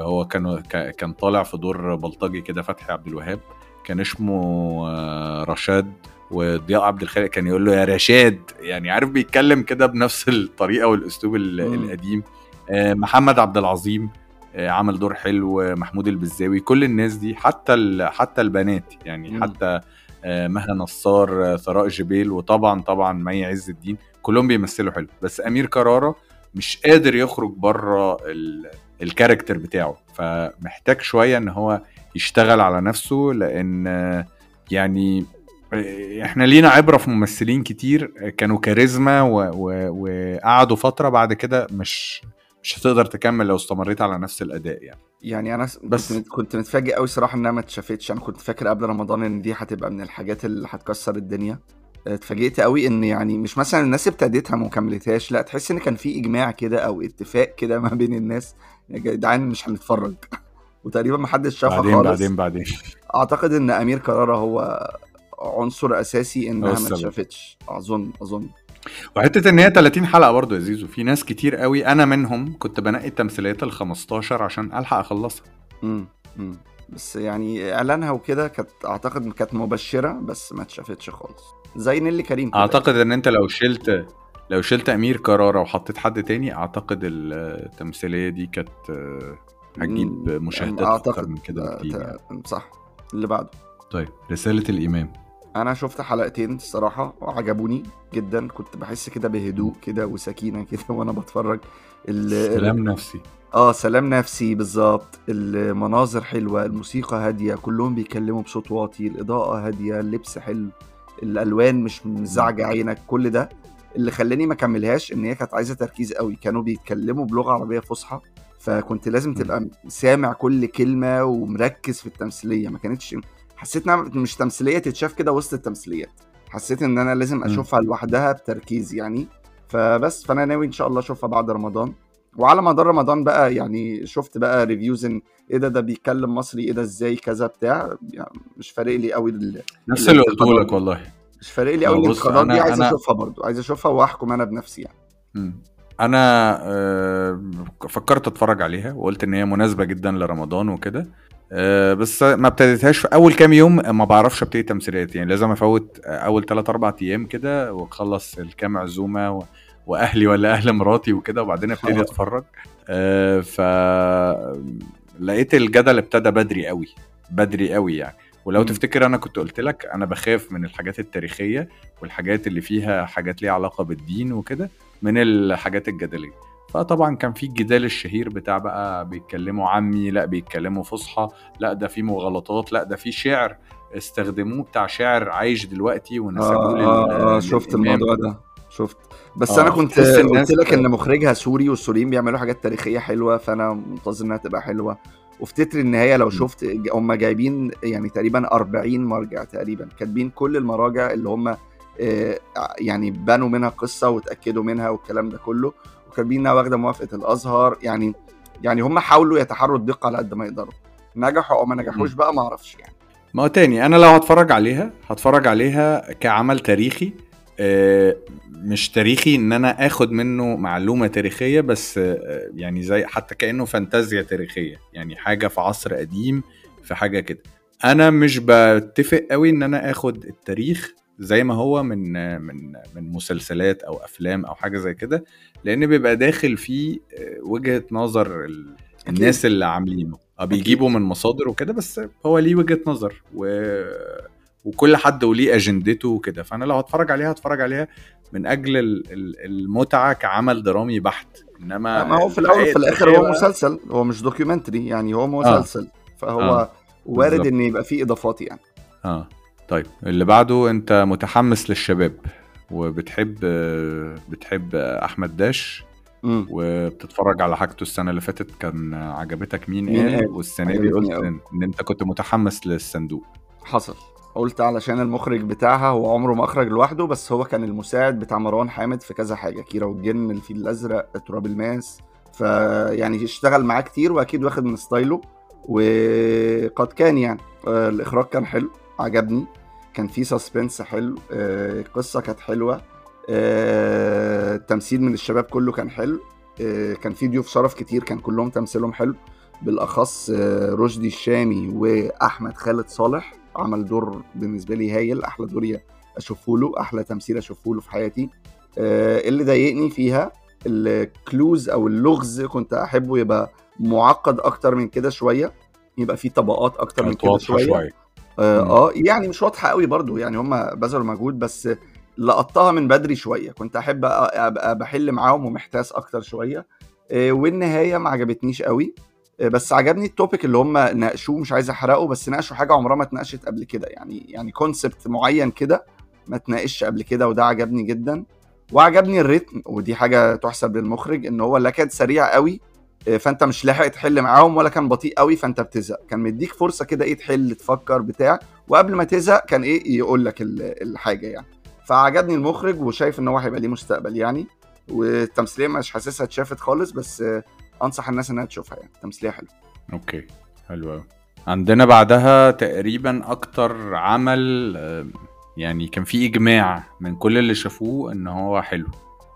هو كان كان طالع في دور بلطجي كده فتحي عبد الوهاب كان اسمه آه، رشاد وضياء عبد الخالق كان يقول له يا رشاد يعني عارف بيتكلم كده بنفس الطريقة والأسلوب. القديم آه، محمد عبد العظيم آه، عمل دور حلو محمود البزاوي كل الناس دي حتى حتى البنات يعني مم. حتى آه، مها نصار آه، ثراء جبيل وطبعا طبعا مي عز الدين كلهم بيمثلوا حلو بس أمير كرارة مش قادر يخرج بره ال- الكاركتر بتاعه فمحتاج شوية إن هو يشتغل على نفسه لأن يعني آه، إحنا لينا عبرة في ممثلين كتير كانوا كاريزما وقعدوا فترة بعد كده مش مش هتقدر تكمل لو استمريت على نفس الأداء يعني. يعني أنا بس- كنت كنت متفاجئ قوي صراحة إنها ما اتشافتش أنا كنت فاكر قبل رمضان إن دي هتبقى من الحاجات اللي هتكسر الدنيا. اتفاجئت قوي إن يعني مش مثلا الناس ابتدتها وما كملتهاش لا تحس إن كان في إجماع كده أو اتفاق كده ما بين الناس. يا جدعان مش هنتفرج. وتقريبا ما حدش شافها بعدين خالص. بعدين بعدين. أعتقد إن أمير كرارة هو عنصر أساسي إنها ما. اتشافتش. أظن أظن. وحتة إن هي 30 حلقة برضه يا زيزو. في ناس كتير قوي أنا منهم كنت بنقي التمثيليات ال 15 عشان ألحق أخلصها. امم بس يعني إعلانها وكده كانت أعتقد كانت مبشرة بس ما اتشافتش خالص. زي نيلي كريم كده. أعتقد إن أنت لو شلت لو شلت أمير كرارة وحطيت حد تاني أعتقد التمثيلية دي كانت هتجيب مم، مشاهدات أكتر من كده آه، بكتير يعني. صح. اللي بعده. طيب رسالة الامام أنا شفت حلقتين الصراحة وعجبوني جدا. كنت بحس كده بهدوء كده وسكينة كده وأنا بتفرج. سلام نفسي. آه سلام نفسي بالظبط. المناظر حلوة الموسيقى هادية كلهم بيتكلموا بصوت واطي الإضاءة هادية اللبس حلو. الألوان مش مزعجة عينك كل ده. اللي خلاني ما كملهاش إن هي كانت عايزة تركيز قوي. كانوا بيتكلموا بلغة عربية فصحى فكنت لازم تبقى سامع كل كلمة ومركز في التمثيلية. ما كانتش حسيت إنها مش تمثيلية تتشاف كده وسط التمثيليات. حسيت إن أنا لازم أشوفها لوحدها بتركيز يعني. فبس فأنا ناوي إن شاء الله أشوفها بعد رمضان. وعلى مدار رمضان بقى يعني شفت بقى ريفيوز إن إيه ده ده بيتكلم مصري إيه ده إزاي كذا بتاع. يعني مش فارق لي قوي نفس اللي قلته لك والله. مش فارق لي قوي الانتقادات دي عايز أنا- أشوفها برضو عايز أشوفها وأحكم أنا بنفسي يعني. مم. أنا آه، فكرت أتفرج عليها وقلت إن هي مناسبة جدا لرمضان وكده. آه، بس ما ابتديتهاش في أول كام يوم ما بعرفش أبتدي تمثيليات يعني لازم أفوت أول 3 4 أيام كده وأخلص الكام عزومة و... وأهلي ولا أهل مراتي وكده وبعدين أبتدي آه. أتفرج آه، ف لقيت الجدل ابتدى بدري قوي بدري قوي يعني ولو مم. تفتكر أنا كنت قلت لك أنا بخاف من الحاجات التاريخية والحاجات اللي فيها حاجات ليها علاقة بالدين وكده من الحاجات الجدلية فطبعا كان في الجدال الشهير بتاع بقى بيتكلموا عمي لأ بيتكلموا فصحى لأ ده في مغالطات لأ ده في شعر استخدموه بتاع شعر عايش دلوقتي ونسبوه لل- آه, آه شفت. الموضوع ده شفت. بس آه، أنا كنت قلت لك إن مخرجها سوري والسوريين بيعملوا حاجات تاريخية حلوة فأنا منتظر إنها تبقى حلوة. وفي تتر النهاية لو شفت هم جايبين يعني تقريبا 40 مرجع تقريبا كاتبين كل المراجع اللي هم آه، يعني بنوا منها قصة وتاكدوا منها والكلام ده كله وكاتبين إنها واخدة موافقة الأزهر. يعني يعني هم حاولوا يتحروا الدقة على قد ما يقدروا. نجحوا أو ما نجحوش بقى ما أعرفش يعني. ما هو تاني أنا لو هتفرج عليها هتفرج عليها كعمل تاريخي آه، مش تاريخي إن أنا آخد منه معلومة تاريخية بس آه، يعني زي حتى كأنه فانتازيا تاريخية يعني حاجة في عصر قديم في حاجة كده. أنا مش بتفق قوي إن أنا آخد التاريخ زي ما هو من آه، من من مسلسلات أو أفلام أو حاجة زي كده لأن بيبقى داخل فيه آه، وجهة نظر. الناس اللي عاملينه. آه بيجيبوا من مصادر وكده بس هو ليه وجهة نظر و... وكل حد وليه أجندته وكده. فأنا لو هتفرج عليها هتفرج عليها من أجل ال- ال- المتعة كعمل درامي بحت. إنما ما هو في الأول وفي الآخر هو مسلسل هو مش documentary يعني هو مسلسل. فهو آه، وارد. إن يبقى فيه إضافات يعني. آه. طيب اللي بعده أنت متحمس للشباب وبتحب بتحب أحمد داش امم وبتتفرج على حاجته السنة اللي فاتت. كان عجبتك مين, مين قال؟ قال؟ والسنة دي قلت. إن أنت كنت متحمس للصندوق. حصل. قلت علشان المخرج بتاعها هو عمره ما اخرج لوحده بس هو كان المساعد بتاع مروان حامد في كذا حاجة كيرة والجن الفيل الأزرق تراب الماس فيعني اشتغل معاه كتير وأكيد واخد من style ه وقد كان يعني. آه، الإخراج كان حلو عجبني كان في suspense حلو آه، القصة كانت حلوة آه، التمثيل من الشباب كله كان حلو كان في ضيوف شرف كتير كان كلهم تمثيلهم حلو بالأخص رشدي الشامي وأحمد خالد صالح. عمل دور بالنسبة لي هايل أحلى دور أشوفه له أحلى تمثيل أشوفه له في حياتي. آه، اللي ضايقني فيها الكلوز أو اللغز كنت أحبه يبقى معقد أكتر من كده شوية يبقى فيه طبقات أكتر من كده شوية. آه, مم. آه يعني مش واضحة قوي برضو يعني هم بذلوا مجهود بس لقطتها من بدري شوية. كنت أحب أبقى بحل معاهم ومحتاس أكتر شوية. آه، والنهاية ما عجبتنيش قوي. بس عجبني ال topic اللي هم ناقشوه مش عايز أحرقه بس ناقشوا حاجة عمرها ما اتناقشت قبل كده. يعني يعني concept معين كده ما اتناقشش قبل كده وده عجبني جدا. وعجبني ال rhythm ودي حاجة تحسب للمخرج إن هو لا كان سريع قوي آه، فأنت مش لاحق تحل معاهم ولا كان بطيء قوي فأنت بتزهق. كان مديك فرصة كده إيه تحل تفكر بتاع. وقبل ما تزهق كان إيه يقول لك ال- الحاجة يعني. فعجبني المخرج وشايف إن هو هيبقى ليه مستقبل يعني. والتمثيليه مش حاسسها اتشافت خالص بس أنصح الناس إنها تشوفها يعني. تمثيلية حلوة. أوكي. حلو قوي عندنا بعدها تقريبا أكتر عمل آه، يعني كان في إجماع من كل اللي شافوه إن هو حلو.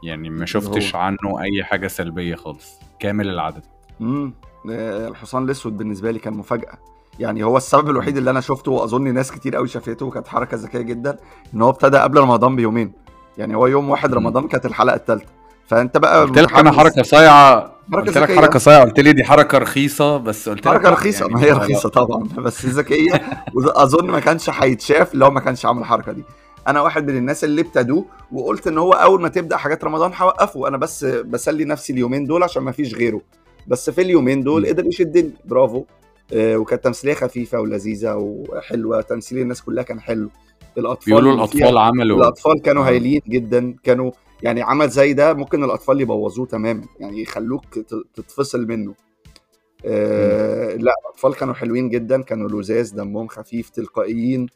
يعني ما شفتش. عنه أي حاجة سلبية خالص. كامل العدد. امم الحصان الأسود بالنسبة لي كان مفاجأة. يعني هو السبب الوحيد اللي أنا شفته وأظن ناس كتير قوي شافته وكانت حركة ذكية جدا إن هو ابتدى قبل رمضان بيومين. يعني هو يوم واحد. رمضان كانت الحلقة الثالثه فأنت بقى قلت لك أنا. حركة صايعة. قلت لك. حركة صايعة. قلت لي دي حركة رخيصة بس قلت حركة رخيصة. يعني ما هي رخيصة طبعا بس ذكية. واظن ما كانش هيتشاف لو ما كانش عامل الحركة دي. أنا واحد من الناس اللي ابتدوا وقلت إن هو أول ما تبدأ حاجات رمضان هوقفه. أنا بس بسلي نفسي اليومين دول عشان ما فيش غيره. بس في اليومين دول. قدر يشدني. برافو. آه، وكانت تمثيلية خفيفة ولذيذة وحلوة. تمثيل الناس كلها كان حلو. الأطفال بيقولوا الأطفال عملوا الأطفال كانوا آه. هايلين جدا كانوا يعني عمل زي ده ممكن الأطفال يبوظوه تماما يعني يخلوك تتفصل منه. آه لا الأطفال كانوا حلوين جدا كانوا لذاذ دمهم خفيف تلقائيين.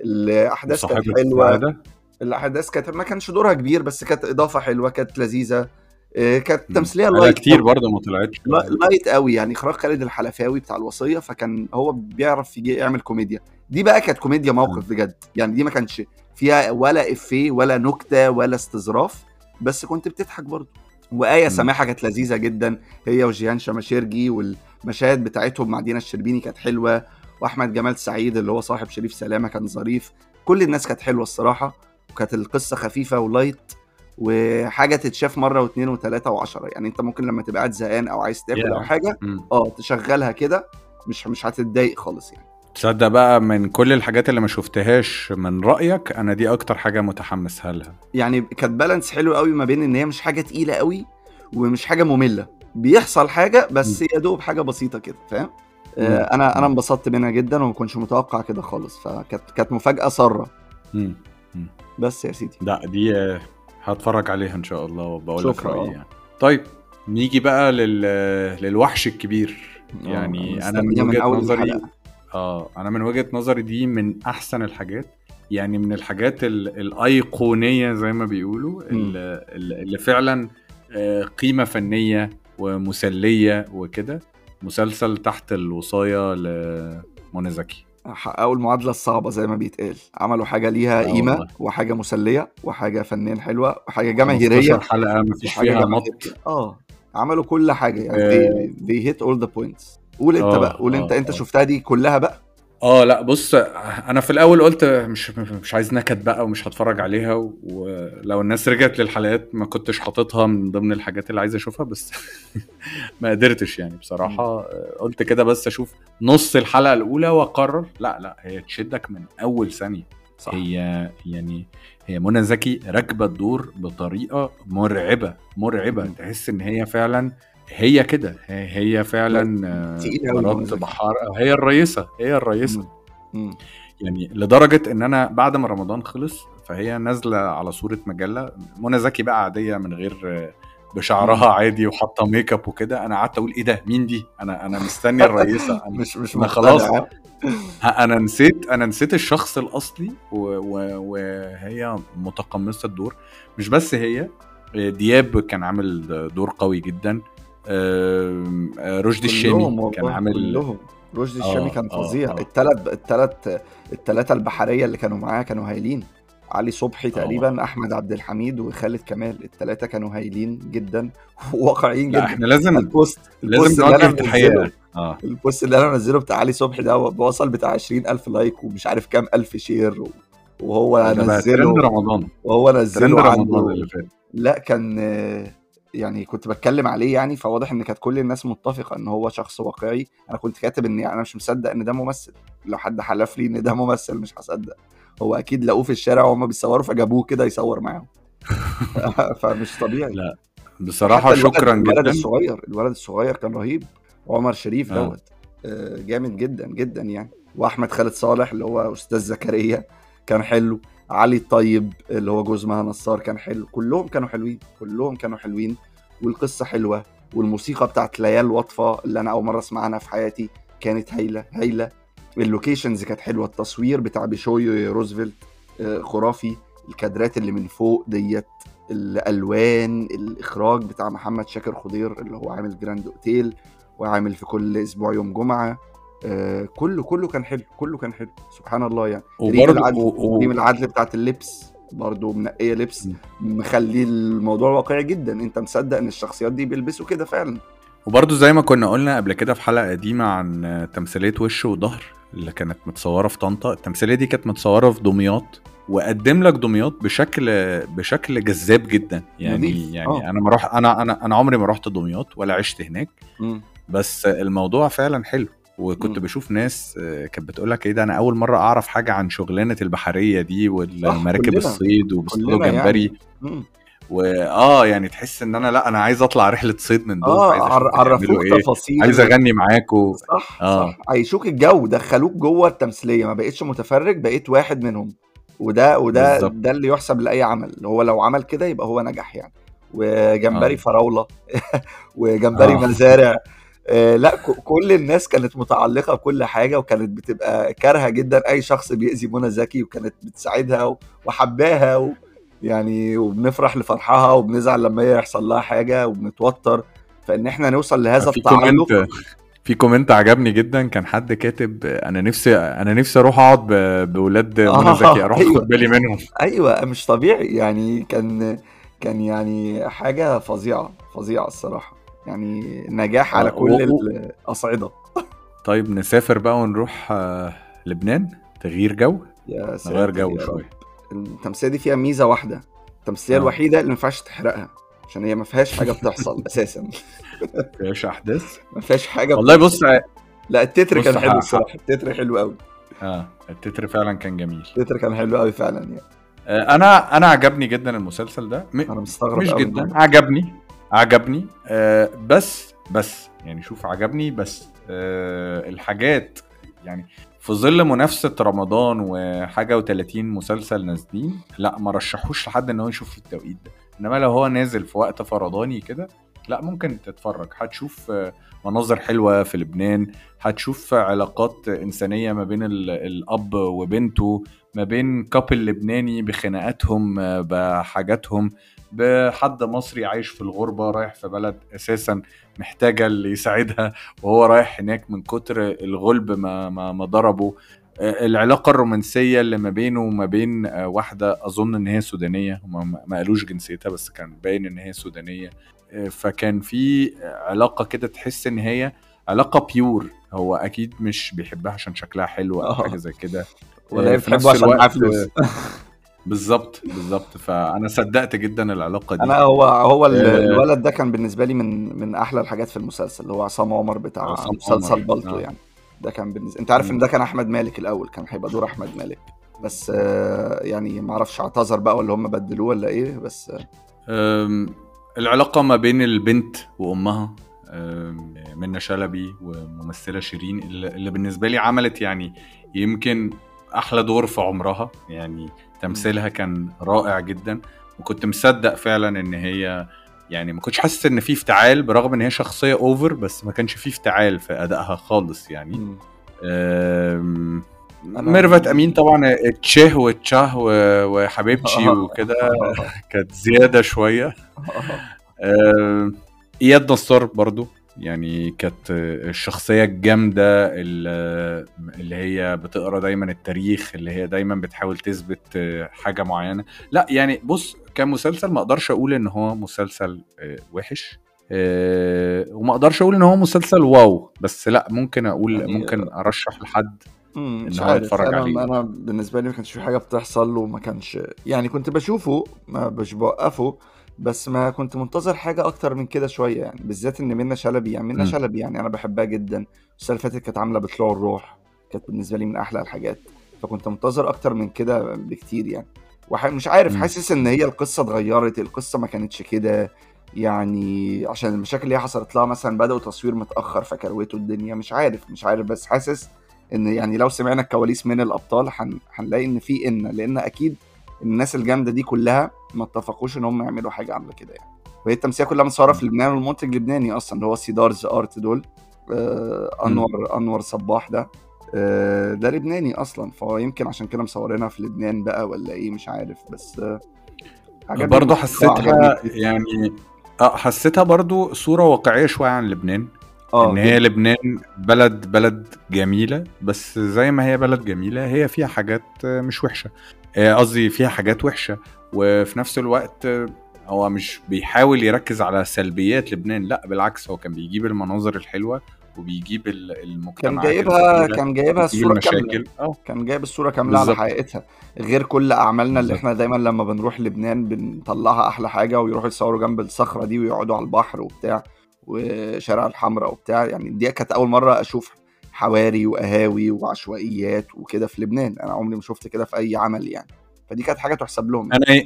الأحداث كانت حلوة. الأحداث كانت ما كانش دورها كبير بس كانت إضافة حلوة كانت لذيذة. آه كانت. تمثيلية light كتير برضه ما طلعتش. لا- light قوي يعني إخراج خالد الحلفاوي بتاع الوصية فكان هو بيعرف يجي يعمل كوميديا. دي بقى كانت كوميديا موقف بجد. يعني دي ما كانش فيها ولا إفيه ولا نكتة ولا استظراف بس كنت بتضحك برضه. وآية. سماحة كانت لذيذة جدا. هي وجيهان الشماشرجي والمشاهد بتاعتهم مع دينا الشربيني كانت حلوة. وأحمد جمال سعيد اللي هو صاحب شريف سلامة كان ظريف. كل الناس كانت حلوة الصراحة. وكانت القصة خفيفة ولايت وحاجة تتشاف مرة واثنين وثلاثة وعشرة. يعني أنت ممكن لما تبقى قاعد زهقان أو عايز تاكل Yeah. أو حاجة. آه تشغلها كده. مش مش هتتضايق خالص يعني. تصدق بقى من كل الحاجات اللي ما شفتهاش من رأيك أنا دي أكتر حاجة متحمسها لها يعني كانت بالانس حلو قوي ما بين إن هي مش حاجة تقيلة قوي ومش حاجة مملة بيحصل حاجة بس يا دوب حاجة بسيطة كده فاهم آه. أنا أنا. انبسطت منها جدا وما كنتش متوقع كده خالص فكانت كانت مفاجأة سارة. بس يا سيدي لا دي هتفرج عليها إن شاء الله وبقول لك شكرا. رأيي يعني طيب نيجي بقى لل... للوحش الكبير آه، يعني أنا من أول نظري الحلقة. آه. أنا من وجهة نظري دي من أحسن الحاجات. يعني من الحاجات ال- الأيقونية زي ما بيقولوا ال- ال- اللي فعلا آه، قيمة فنية ومسلية وكده. مسلسل تحت الوصاية لمنى زكي. حققوا المعادلة الصعبة زي ما بيتقال. عملوا حاجة ليها آه قيمة والله. وحاجة مسلية وحاجة فنيا حلوة وحاجة 15 جماهيريه حلقة مفيش وحاجة فيها مط. آه. عملوا كل حاجة. يعني آه. they, they hit all the points. قول انت آه، بقى قول انت آه، انت آه. شفتها دي كلها بقى؟ آه لا بص أنا في الأول قلت مش مش عايز نكد بقى ومش هتفرج عليها ولو الناس رجعت للحلقات ما كنتش حاططها من ضمن الحاجات اللي عايز أشوفها بس ما قدرتش يعني بصراحة. قلت كده بس أشوف نص الحلقة الأولى وأقرر لا لا هي تشدك من أول ثانية. صح. هي يعني هي منى زكي راكبة الدور بطريقة مرعبة مرعبة. تحس إن هي فعلا هي كده. هي, فعلا آه، مرات. بحار هي الرئيسة هي الرئيسة. يعني لدرجة إن أنا بعد ما رمضان خلص فهي نازلة على صورة مجلة منى زكي بقى عادية من غير آه، بشعرها عادي وحاطة make up وكده. أنا قعدت أقول إيه ده؟ مين دي؟ أنا أنا مستني الرئيسة. أنا مش مش أنا خلاص. أنا نسيت أنا نسيت الشخص الأصلي وهي متقمصة الدور. مش بس هي دياب كان عامل دور قوي جدا. آه، رشدي الشامي كان عامل كلهم. رشدي آه، الشامي كان آه، فظيع. آه. الثلاث الثلاث الثلاثه البحرية اللي كانوا معاه كانوا هايلين. علي صبحي تقريبا أحمد عبد الحميد وخالد كمال. الثلاثه كانوا هايلين جدا وواقعيين جدا. إحنا لازم ال post لازم نوجه تحيه آه. ال post اللي أنا منزله بتاع علي صبحي ده وصل بتاع 20000 like ومش عارف كام ألف share وهو نزله رمضان. وهو نزله رمضان اللي فات. لا كان آه، يعني كنت بتكلم عليه يعني فواضح إن كانت كل الناس متفقة إن هو شخص واقعي. أنا كنت كاتب ان أنا مش مصدق إن ده ممثل. لو حد حلف لي إن ده ممثل مش هصدق. هو أكيد لقوه في الشارع وهم بيصوروا فجابوه كده يصور معاهم. فمش طبيعي. لا بصراحة الولد- شكرا الولد جدا. الصغير الولد الصغير كان رهيب. عمر شريف آه. دوت. آه، جامد جدا جدا يعني. وأحمد خالد صالح اللي هو أستاذ زكريا كان حلو. علي الطيب اللي هو جوز مها نصار كان حلو. كلهم كانوا حلوين كلهم كانوا حلوين. والقصة حلوة والموسيقى بتاعت ليال واطفة اللي أنا أول مرة اسمع عنها في حياتي كانت هايلة هايلة. ال locations كانت حلوة التصوير بتاع بيشوي روزفلت آه، خرافي الكادرات اللي من فوق ديت الألوان الإخراج بتاع محمد شاكر خضير اللي هو عامل جراند أوتيل وعامل في كل أسبوع يوم جمعة. آه كله كله كان حلو كله كان حلو سبحان الله يعني. ريم وبرضه العدل و- و- ريم العدل بتاعت اللبس. برضه منقية لبس مخلي الموضوع واقعي جدا. انت مصدق ان الشخصيات دي بيلبسوا كده فعلا. وبرضه زي ما كنا قلنا قبل كده في حلقة قديمة عن تمثيلية وش وظهر اللي كانت متصورة في طنطا. التمثيلية دي كانت متصورة في دمياط وقدم لك دمياط بشكل بشكل جذاب جدا. يعني نضيف. يعني آه. أنا ما أنا أنا أنا عمري ما رحت دمياط ولا عشت هناك. مم. بس الموضوع فعلا حلو. وكنت مم. بشوف ناس آه، كانت بتقول لك إيه ده أنا أول مرة أعرف حاجة عن شغلانة البحرية دي والمراكب. الصيد وبيصطادوا كلنا جمبري مم. واه يعني تحس إن أنا لأ أنا عايز أطلع رحلة صيد من دول آه عرفوك إيه تفاصيل عايز أغني معاكوا صح آه. صح عيشوك الجو دخلوك جوه التمثيلية ما بقتش متفرج بقيت واحد منهم وده وده بالظبط. ده اللي يحسب لأي عمل هو لو عمل كده يبقى هو نجح يعني وجمبري آه. فراولة وجمبري آه. مزارع آه لا كل الناس كانت متعلقة بكل حاجة وكانت بتبقى كارهة جدا أي شخص بيأذي منى زكي وكانت بتساعدها وحباها و يعني وبنفرح لفرحها وبنزعل لما هي يحصل لها حاجة وبنتوتر. فإن إحنا نوصل لهذا في التعلق comment في comment عجبني جدا. كان حد كاتب أنا نفسي أنا نفسي أروح أقعد ب- بولاد آه، منى زكي أروح أيوة. أخد بالي منهم. أيوه مش طبيعي. يعني كان كان يعني حاجة فظيعة فظيعة الصراحة. يعني نجاح على آه، كل الأصعدة. طيب نسافر بقى ونروح آه، لبنان. تغيير جو. يا نغير جو. شوية. التمثيليه دي فيها ميزة واحدة. التمثيليه آه. الوحيدة اللي ما ينفعش تحرقها عشان هي ما فيهاش حاجة بتحصل أساسا. إيش أحداث. ما فيهاش حاجة والله بص لا التتر كان حلو الصراحة. التتر حلو قوي آه التتر فعلا كان جميل. التتر كان حلو قوي فعلا يعني. أنا أنا عجبني جدا المسلسل ده. م- أنا مستغرب مش جدا عجبني. عجبني. آه بس بس يعني شوف عجبني بس آه الحاجات يعني في ظل منافسة رمضان وحاجة و30 مسلسل نازلين لا ما رشحوش لحد إن هو يشوف في التوقيت ده. إنما لو هو نازل في وقت فرضاني كده لا ممكن تتفرج. هتشوف آه، مناظر حلوة في لبنان هتشوف علاقات إنسانية ما بين ال- الأب وبنته ما بين كابل لبناني بخناقاتهم آه، بحاجاتهم. بحد مصري عايش في الغربة رايح في بلد أساسا محتاجة اللي يساعدها وهو رايح هناك من كتر الغلب ما, ما, ما ضربه. آه، العلاقة الرومانسية اللي ما بينه وما بين آه، واحدة أظن إن هي سودانية. هما ما قالوش جنسيتها بس كان باين إن هي سودانية. فكان في علاقة كده تحس إن هي علاقة بيور هو أكيد مش بيحبها عشان شكلها حلو أو. حاجة زي كده. ولا آه، في بتحبه عشان معاه فلوس بالظبط بالظبط فأنا صدقت جدا العلاقة دي أنا هو هو آه. الولد ده كان بالنسبة لي من من أحلى الحاجات في المسلسل اللي هو عصام عمر بتاع عصام مسلسل عمر، بالطو آه. يعني ده كان بالنسبة أنت عارف إن. ده كان أحمد مالك الأول كان هيبقى دور أحمد مالك بس آه، يعني ما أعرفش اعتذر بقى ولا هم بدلوه ولا إيه بس آه، العلاقة ما بين البنت وأمها منى شلبي وممثلة شيرين اللي بالنسبة لي عملت يعني يمكن أحلى دور في عمرها. يعني تمثيلها كان رائع جدا. وكنت مصدق فعلا إن هي يعني ما كنتش حاسس إن في افتعال برغم إن هي شخصية over بس ما كانش في افتعال في أدائها خالص يعني. ميرفت أمين طبعا التشه والتشه و- وحبيبتي وكده كانت زيادة شوية. إياد نصار برضو. يعني كانت الشخصية الجامدة اللي اللي هي بتقرأ دايما التاريخ اللي هي دايما بتحاول تثبت حاجة معينة لا يعني بص كمسلسل ما أقدرش أقول إن هو مسلسل آه، وحش آه، وما أقدرش أقول إن هو مسلسل واو بس لا ممكن أقول يعني- ممكن أرشح لحد مش هو يتفرج أنا عليه. أنا بالنسبة لي ما كانش في حاجة بتحصل وما كانش يعني كنت بشوفه ما مش بوقفه بس ما كنت منتظر حاجة أكتر من كده شوية يعني بالذات إن منى شلبي يعني منى مم. شلبي يعني أنا بحبها جدا. السنة اللي فاتت كانت عاملة بطلوع الروح كانت بالنسبة لي من أحلى الحاجات. فكنت منتظر أكتر من كده بكتير يعني. ومش عارف مم. حاسس إن هي القصة اتغيرت القصة ما كانتش كده. يعني عشان المشاكل اللي حصلت لها مثلا بدأوا تصوير متأخر فكروتوا الدنيا مش عارف مش عارف. بس حاسس إن يعني لو سمعنا الكواليس من الأبطال هن... هنلاقي إن في إن لأن أكيد الناس الجامدة دي كلها ما اتفقوش إن هم يعملوا حاجة عاملة كده يعني. وهي التمثيلية كلها متصورة في لبنان والمنتج لبناني أصلا اللي هو سيدارز آرت دول. آه أنور أنور صباح ده. آه ده لبناني أصلا فهو يمكن عشان كده مصورينها في لبنان بقى ولا إيه مش عارف. بس آه برضه حسيتها. يعني آه حسيتها برضه صورة واقعية شوية عن لبنان. آه إن هي لبنان بلد بلد جميلة بس زي ما هي بلد جميلة هي فيها حاجات آه، مش وحشة. قصدي فيها حاجات وحشة. وفي نفس الوقت آه، هو مش بيحاول يركز على سلبيات لبنان لا بالعكس هو كان بيجيب المناظر الحلوة وبيجيب ال- كان جايبها كان جايبها الصورة كاملة. آه. كان جايب الصورة كاملة على حقيقتها. غير كل أعمالنا اللي إحنا دايما لما بنروح لبنان بنطلعها أحلى حاجة ويروحوا يصوروا جنب الصخرة دي ويقعدوا على البحر وبتاع وشارع الحمراء وبتاع. يعني دي كانت أول مرة أشوف حواري وقهاوي وعشوائيات وكده في لبنان. أنا عمري ما شفت كده في أي عمل يعني. فدي كانت حاجة تحسب لهم. أنا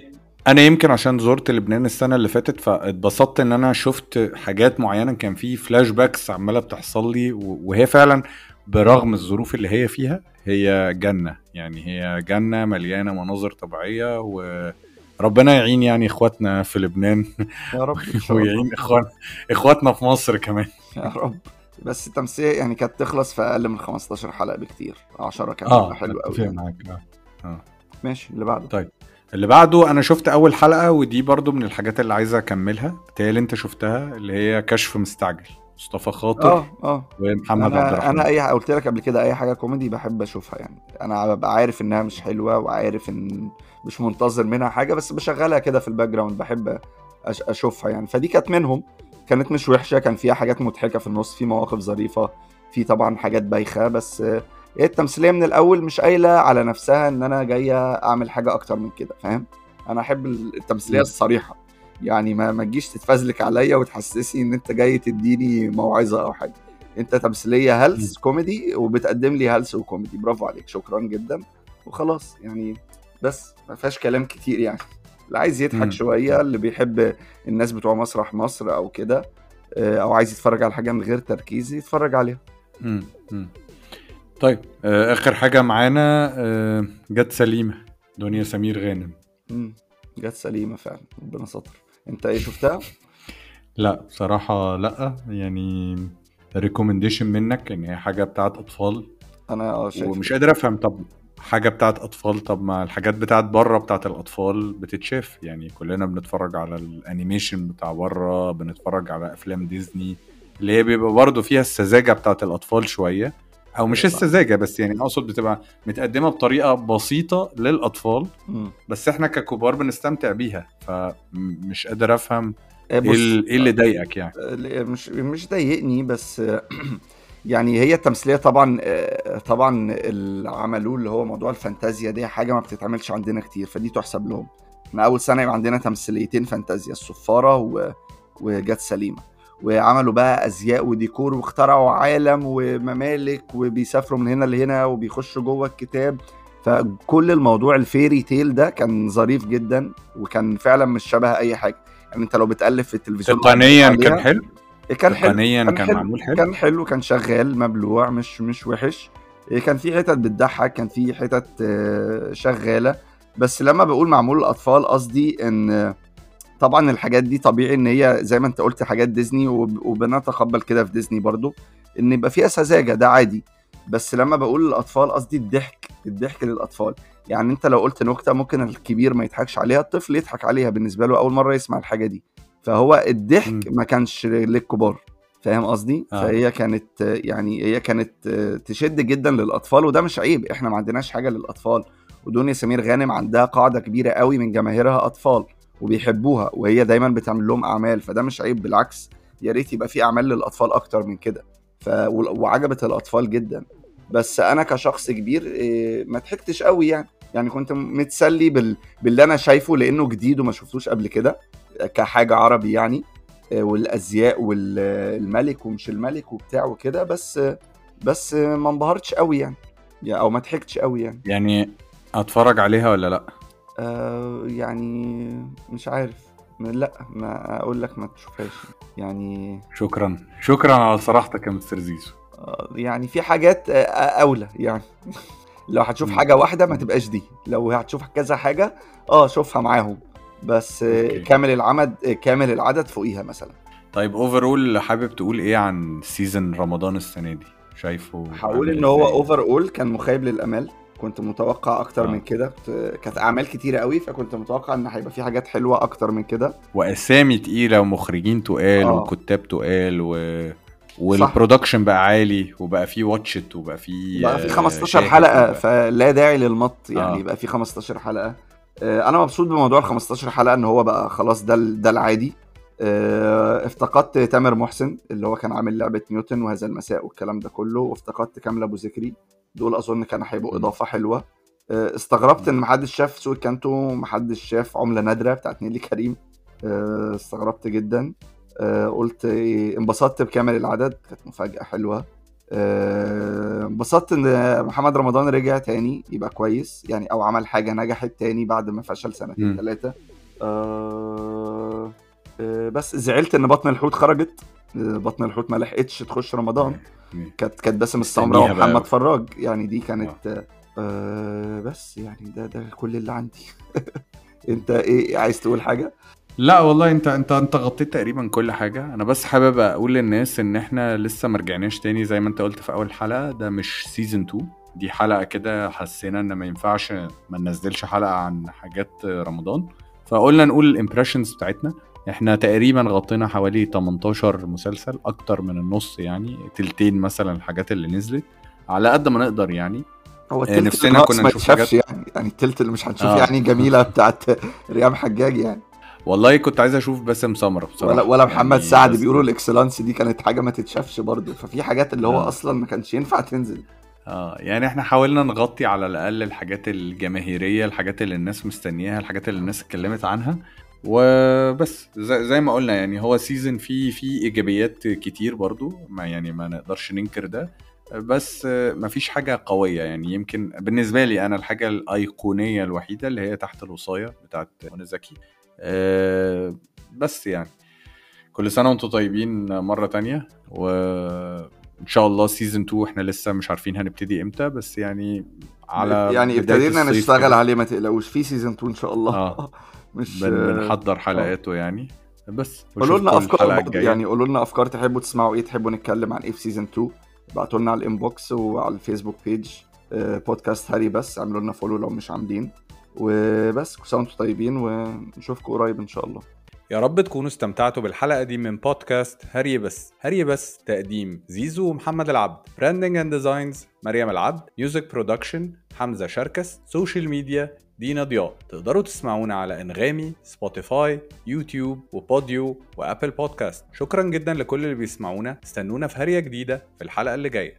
أنا يمكن عشان زرت لبنان السنة اللي فاتت فاتبسطت إن أنا شفت حاجات معينة. كان في flashbacks عمالة بتحصل لي و- وهي فعلا برغم الظروف اللي هي فيها هي جنة. يعني هي جنة مليانة مناظر طبيعية وربنا يعين يعني إخواتنا في لبنان. يا رب ويعين اخوان إخواتنا في مصر كمان. يا رب. بس التمثيل يعني كانت تخلص في أقل من 15 حلقة بكتير. 10 كان آه هيبقى حلو قوي يعني. معاك آه. آه. ماشي اللي بعده. طيب اللي بعده أنا شفت أول حلقة ودي برضو من الحاجات اللي عايز أكملها. تالي أنت شفتها اللي هي كشف مستعجل. مصطفى خاطر آه آه. ومحمد عبد الرحمن. أنا أي قلت لك قبل كده أي حاجة كوميدي بحب أشوفها يعني. أنا ببقى عارف إنها مش حلوة وعارف إن مش منتظر منها حاجة بس بشغلها كده في ال background بحب أش- أشوفها يعني. فدي كانت منهم. كانت مش وحشة كان فيها حاجات مضحكة في النص في مواقف ظريفة في طبعا حاجات بايخة بس هي التمثيلية من الأول مش قايلة على نفسها إن أنا جاية أعمل حاجة أكتر من كده فاهم؟ أنا أحب التمثيلية. الصريحة. يعني ما ما تجيش تتفزلك عليا وتحسسني إن أنت جاي تديني موعظة أو حاجة. أنت تمثيلية هلس كوميدي وبتقدم لي هلس وكوميدي. برافو عليك شكرا جدا. وخلاص يعني بس ما فيهاش كلام كتير يعني. اللي عايز يضحك مم. شوية اللي بيحب الناس بتوع مسرح مصر أو كده آه، أو عايز يتفرج على حاجة من غير تركيز يتفرج عليها مم. مم. طيب آه، آخر حاجة معانا آه، جت سليمة دنيا سمير غانم مم. جت سليمة فعلا ربنا ستر أنت إيه شفتها لا بصراحة لا يعني ريكومنديشن منك إن هي حاجة بتاعت أطفال أنا شايف ومش قادر أفهم طب حاجة بتاعت أطفال طب ما الحاجات بتاعت بره بتاعت الأطفال بتتشاف يعني كلنا بنتفرج على الأنيميشن بتاع بره بنتفرج على أفلام ديزني اللي هي بيبقى برضه فيها السذاجة بتاعت الأطفال شوية أو مش أيوة. السذاجة بس يعني أقصد بتبقى متقدمة بطريقة بسيطة للأطفال. بس إحنا ككبار بنستمتع بيها فمش قادر أفهم آه، إيه إيه اللي ضايقك يعني آه، مش مش ضايقني بس آه، يعني هي التمثيلية طبعا آه، طبعا اللي عملوه اللي هو موضوع الفانتازيا دي حاجة ما بتتعملش عندنا كتير فدي تحسب لهم. إحنا أول سنة يبقى عندنا تمثيليتين فانتازيا الصفارة و... وجت سليمة. وعملوا بقى أزياء وديكور واخترعوا عالم وممالك وبيسافروا من هنا لهنا وبيخشوا جوه الكتاب. فكل الموضوع ال fairy tale ده كان ظريف جدا وكان فعلا مش شبه أي حاجة. يعني أنت لو بتألف في التلفزيون تقنيا كان حلو. كان حلو كان كان حلو. معمول حلو؟ كان حلو كان شغال مبلوع مش مش وحش. إيه، كان في حتت بتضحك كان في حتت آه، شغالة. بس لما بقول معمول للأطفال قصدي إن طبعا الحاجات دي طبيعي إن هي زي ما أنت قلت حاجات ديزني وب- وبنتقبل كده في ديزني برضو إن يبقى فيها سذاجه ده عادي. بس لما بقول للأطفال قصدي الضحك الضحك للأطفال. يعني أنت لو قلت نكتة ممكن الكبير ما يضحكش عليها الطفل يضحك عليها بالنسبة له أول مرة يسمع الحاجة دي. فهو الضحك. ما كانش للكبار. فاهم قصدي؟ آه. فهي كانت آه، يعني هي كانت آه، تشد جدا للأطفال وده مش عيب. إحنا ما عندناش حاجة للأطفال. ودنيا سمير غانم عندها قاعدة كبيرة قوي من جماهيرها أطفال وبيحبوها وهي دايما بتعمل لهم أعمال. فده مش عيب بالعكس يا ريت يبقى في أعمال للأطفال أكتر من كده. ف... وعجبت الأطفال جدا. بس أنا كشخص كبير إيه، ما ضحكتش قوي يعني. يعني كنت متسلي بال... باللي أنا شايفه لأنه جديد وما شفتوش قبل كده. كحاجة عربي يعني إيه، والأزياء والملك ومش الملك وبتاع وكده بس بس ما انبهرتش قوي يعني أو ما ضحكتش قوي يعني. يعني اتفرج عليها ولا لأ؟ آه يعني مش عارف لأ ما أقول لك ما تشوفهاش. يعني شكرا. شكرا على صراحتك يا مستر زيزو. آه، يعني في حاجات آه، أولى يعني. لو هتشوف. حاجة واحدة ما تبقاش دي. لو هتشوف كذا حاجة آه شوفها معاهم. بس آه، أوكي. كامل العمد آه، كامل العدد فوقيها مثلا طيب overall حابب تقول إيه عن season رمضان السنة دي شايفه هقول إن هو؟ overall كان مخيب للأمال كنت متوقع أكتر آه. من كده كانت أعمال كتيرة قوي فكنت متوقع إن هيبقى في حاجات حلوة أكتر من كده وأسامي تقيلة ومخرجين تقال آه. وكتاب تقال و... وال production بقى عالي وبقى فيه Watch It وبقى فيه بقى في آه، 15 شاهد حلقة وبقى- فلا داعي للمط يعني آه. يبقى في 15 حلقة آه، أنا مبسوط بموضوع ال 15 حلقة إن هو بقى خلاص ده ده العادي. آه، افتقدت تامر محسن اللي هو كان عامل لعبة نيوتن وهذا المساء والكلام ده كله وافتقدت كامل أبو ذكري. دول أظن كانوا هيبقوا. إضافة حلوة. آه، استغربت. إن محدش شاف سوق كانتو محدش شاف عملة نادرة بتاعت نيلي كريم. آه، استغربت جدا. آه، قلت إيه، انبسطت بكامل العدد كانت مفاجأة حلوة. آه، انبسطت إن محمد رمضان رجع تاني يبقى كويس يعني أو عمل حاجة نجحت تاني بعد ما فشل سنتين. ثلاثة آه، آه، بس زعلت إن بطن الحوت خرجت آه، بطن الحوت ما لحقتش تخش رمضان كانت كانت باسم السمراء ومحمد. فراج يعني دي كانت آه. آه بس يعني ده ده كل اللي عندي انت إيه عايز تقول حاجة لا والله انت انت انت غطيت تقريبا كل حاجة. أنا بس حابب أقول للناس إن إحنا لسه ما رجعناش تاني زي ما أنت قلت في أول حلقة. ده مش season 2 دي حلقة كده حسينا إن ما ينفعش ما ننزلش حلقة عن حاجات رمضان. فقلنا نقول ال impressions بتاعتنا. إحنا تقريبا غطينا حوالي 18 مسلسل أكتر من النص يعني. تلتين مثلا الحاجات اللي نزلت. على قد ما نقدر يعني. هو آه، التلت نفسنا كنا ما نشوف حاجات- يعني. يعني التلت اللي مش هنشوف آه. يعني جميلة بتاعت ريهام حجاج يعني. والله كنت عايز أشوف باسم سمرة بصراحة. ولا ولا محمد يعني سعد بيقولوا الإكسلانس دي كانت حاجة ما تتشافش برضه ففي حاجات اللي هو آه. أصلا ما كانش ينفع تنزل. آه يعني إحنا حاولنا نغطي على الأقل الحاجات الجماهيرية الحاجات اللي الناس مستنياها الحاجات اللي الناس اتكلمت عنها. وبس زي, زي ما قلنا يعني هو season فيه فيه إيجابيات كتير برضو ما يعني ما نقدرش ننكر ده. بس ما فيش حاجة قوية يعني يمكن بالنسبة لي أنا الحاجة الأيقونية الوحيدة اللي هي تحت الوصاية بتاعت منى زكي بس يعني. كل سنة وأنتم طيبين مرة تانية وإن شاء الله season 2 إحنا لسه مش عارفين هنبتدي إمتى بس يعني على يعني ابتدينا نشتغل. عليه ما تقلقوش. في season 2 إن شاء الله. آه. مش بن- بنحضر حلقاته يعني. بس قولوا لنا أفكار. يعني قولوا لنا أفكار تحبوا تسمعوا إيه تحبوا نتكلم عن إيه في season 2 ابعتوا لنا على ال inbox وعلى ال Facebook page آه، بودكاست هري بس. اعملوا لنا follow لو مش عاملين. وبس كل سنه وأنتم طيبين ونشوفكم قريب إن شاء الله. يا رب تكونوا استمتعتوا بالحلقة دي من بودكاست هري بس. هري بس تقديم. زيزو ومحمد العبد. branding and designs مريم العبد. music production حمزة شركس. social media دينا ضياء. تقدروا تسمعونا على أنغامي سبوتيفاي يوتيوب وبوديو وأبل بودكاست شكرا جدا لكل اللي بيسمعونا. استنونا في هرية جديدة في الحلقة اللي جاية.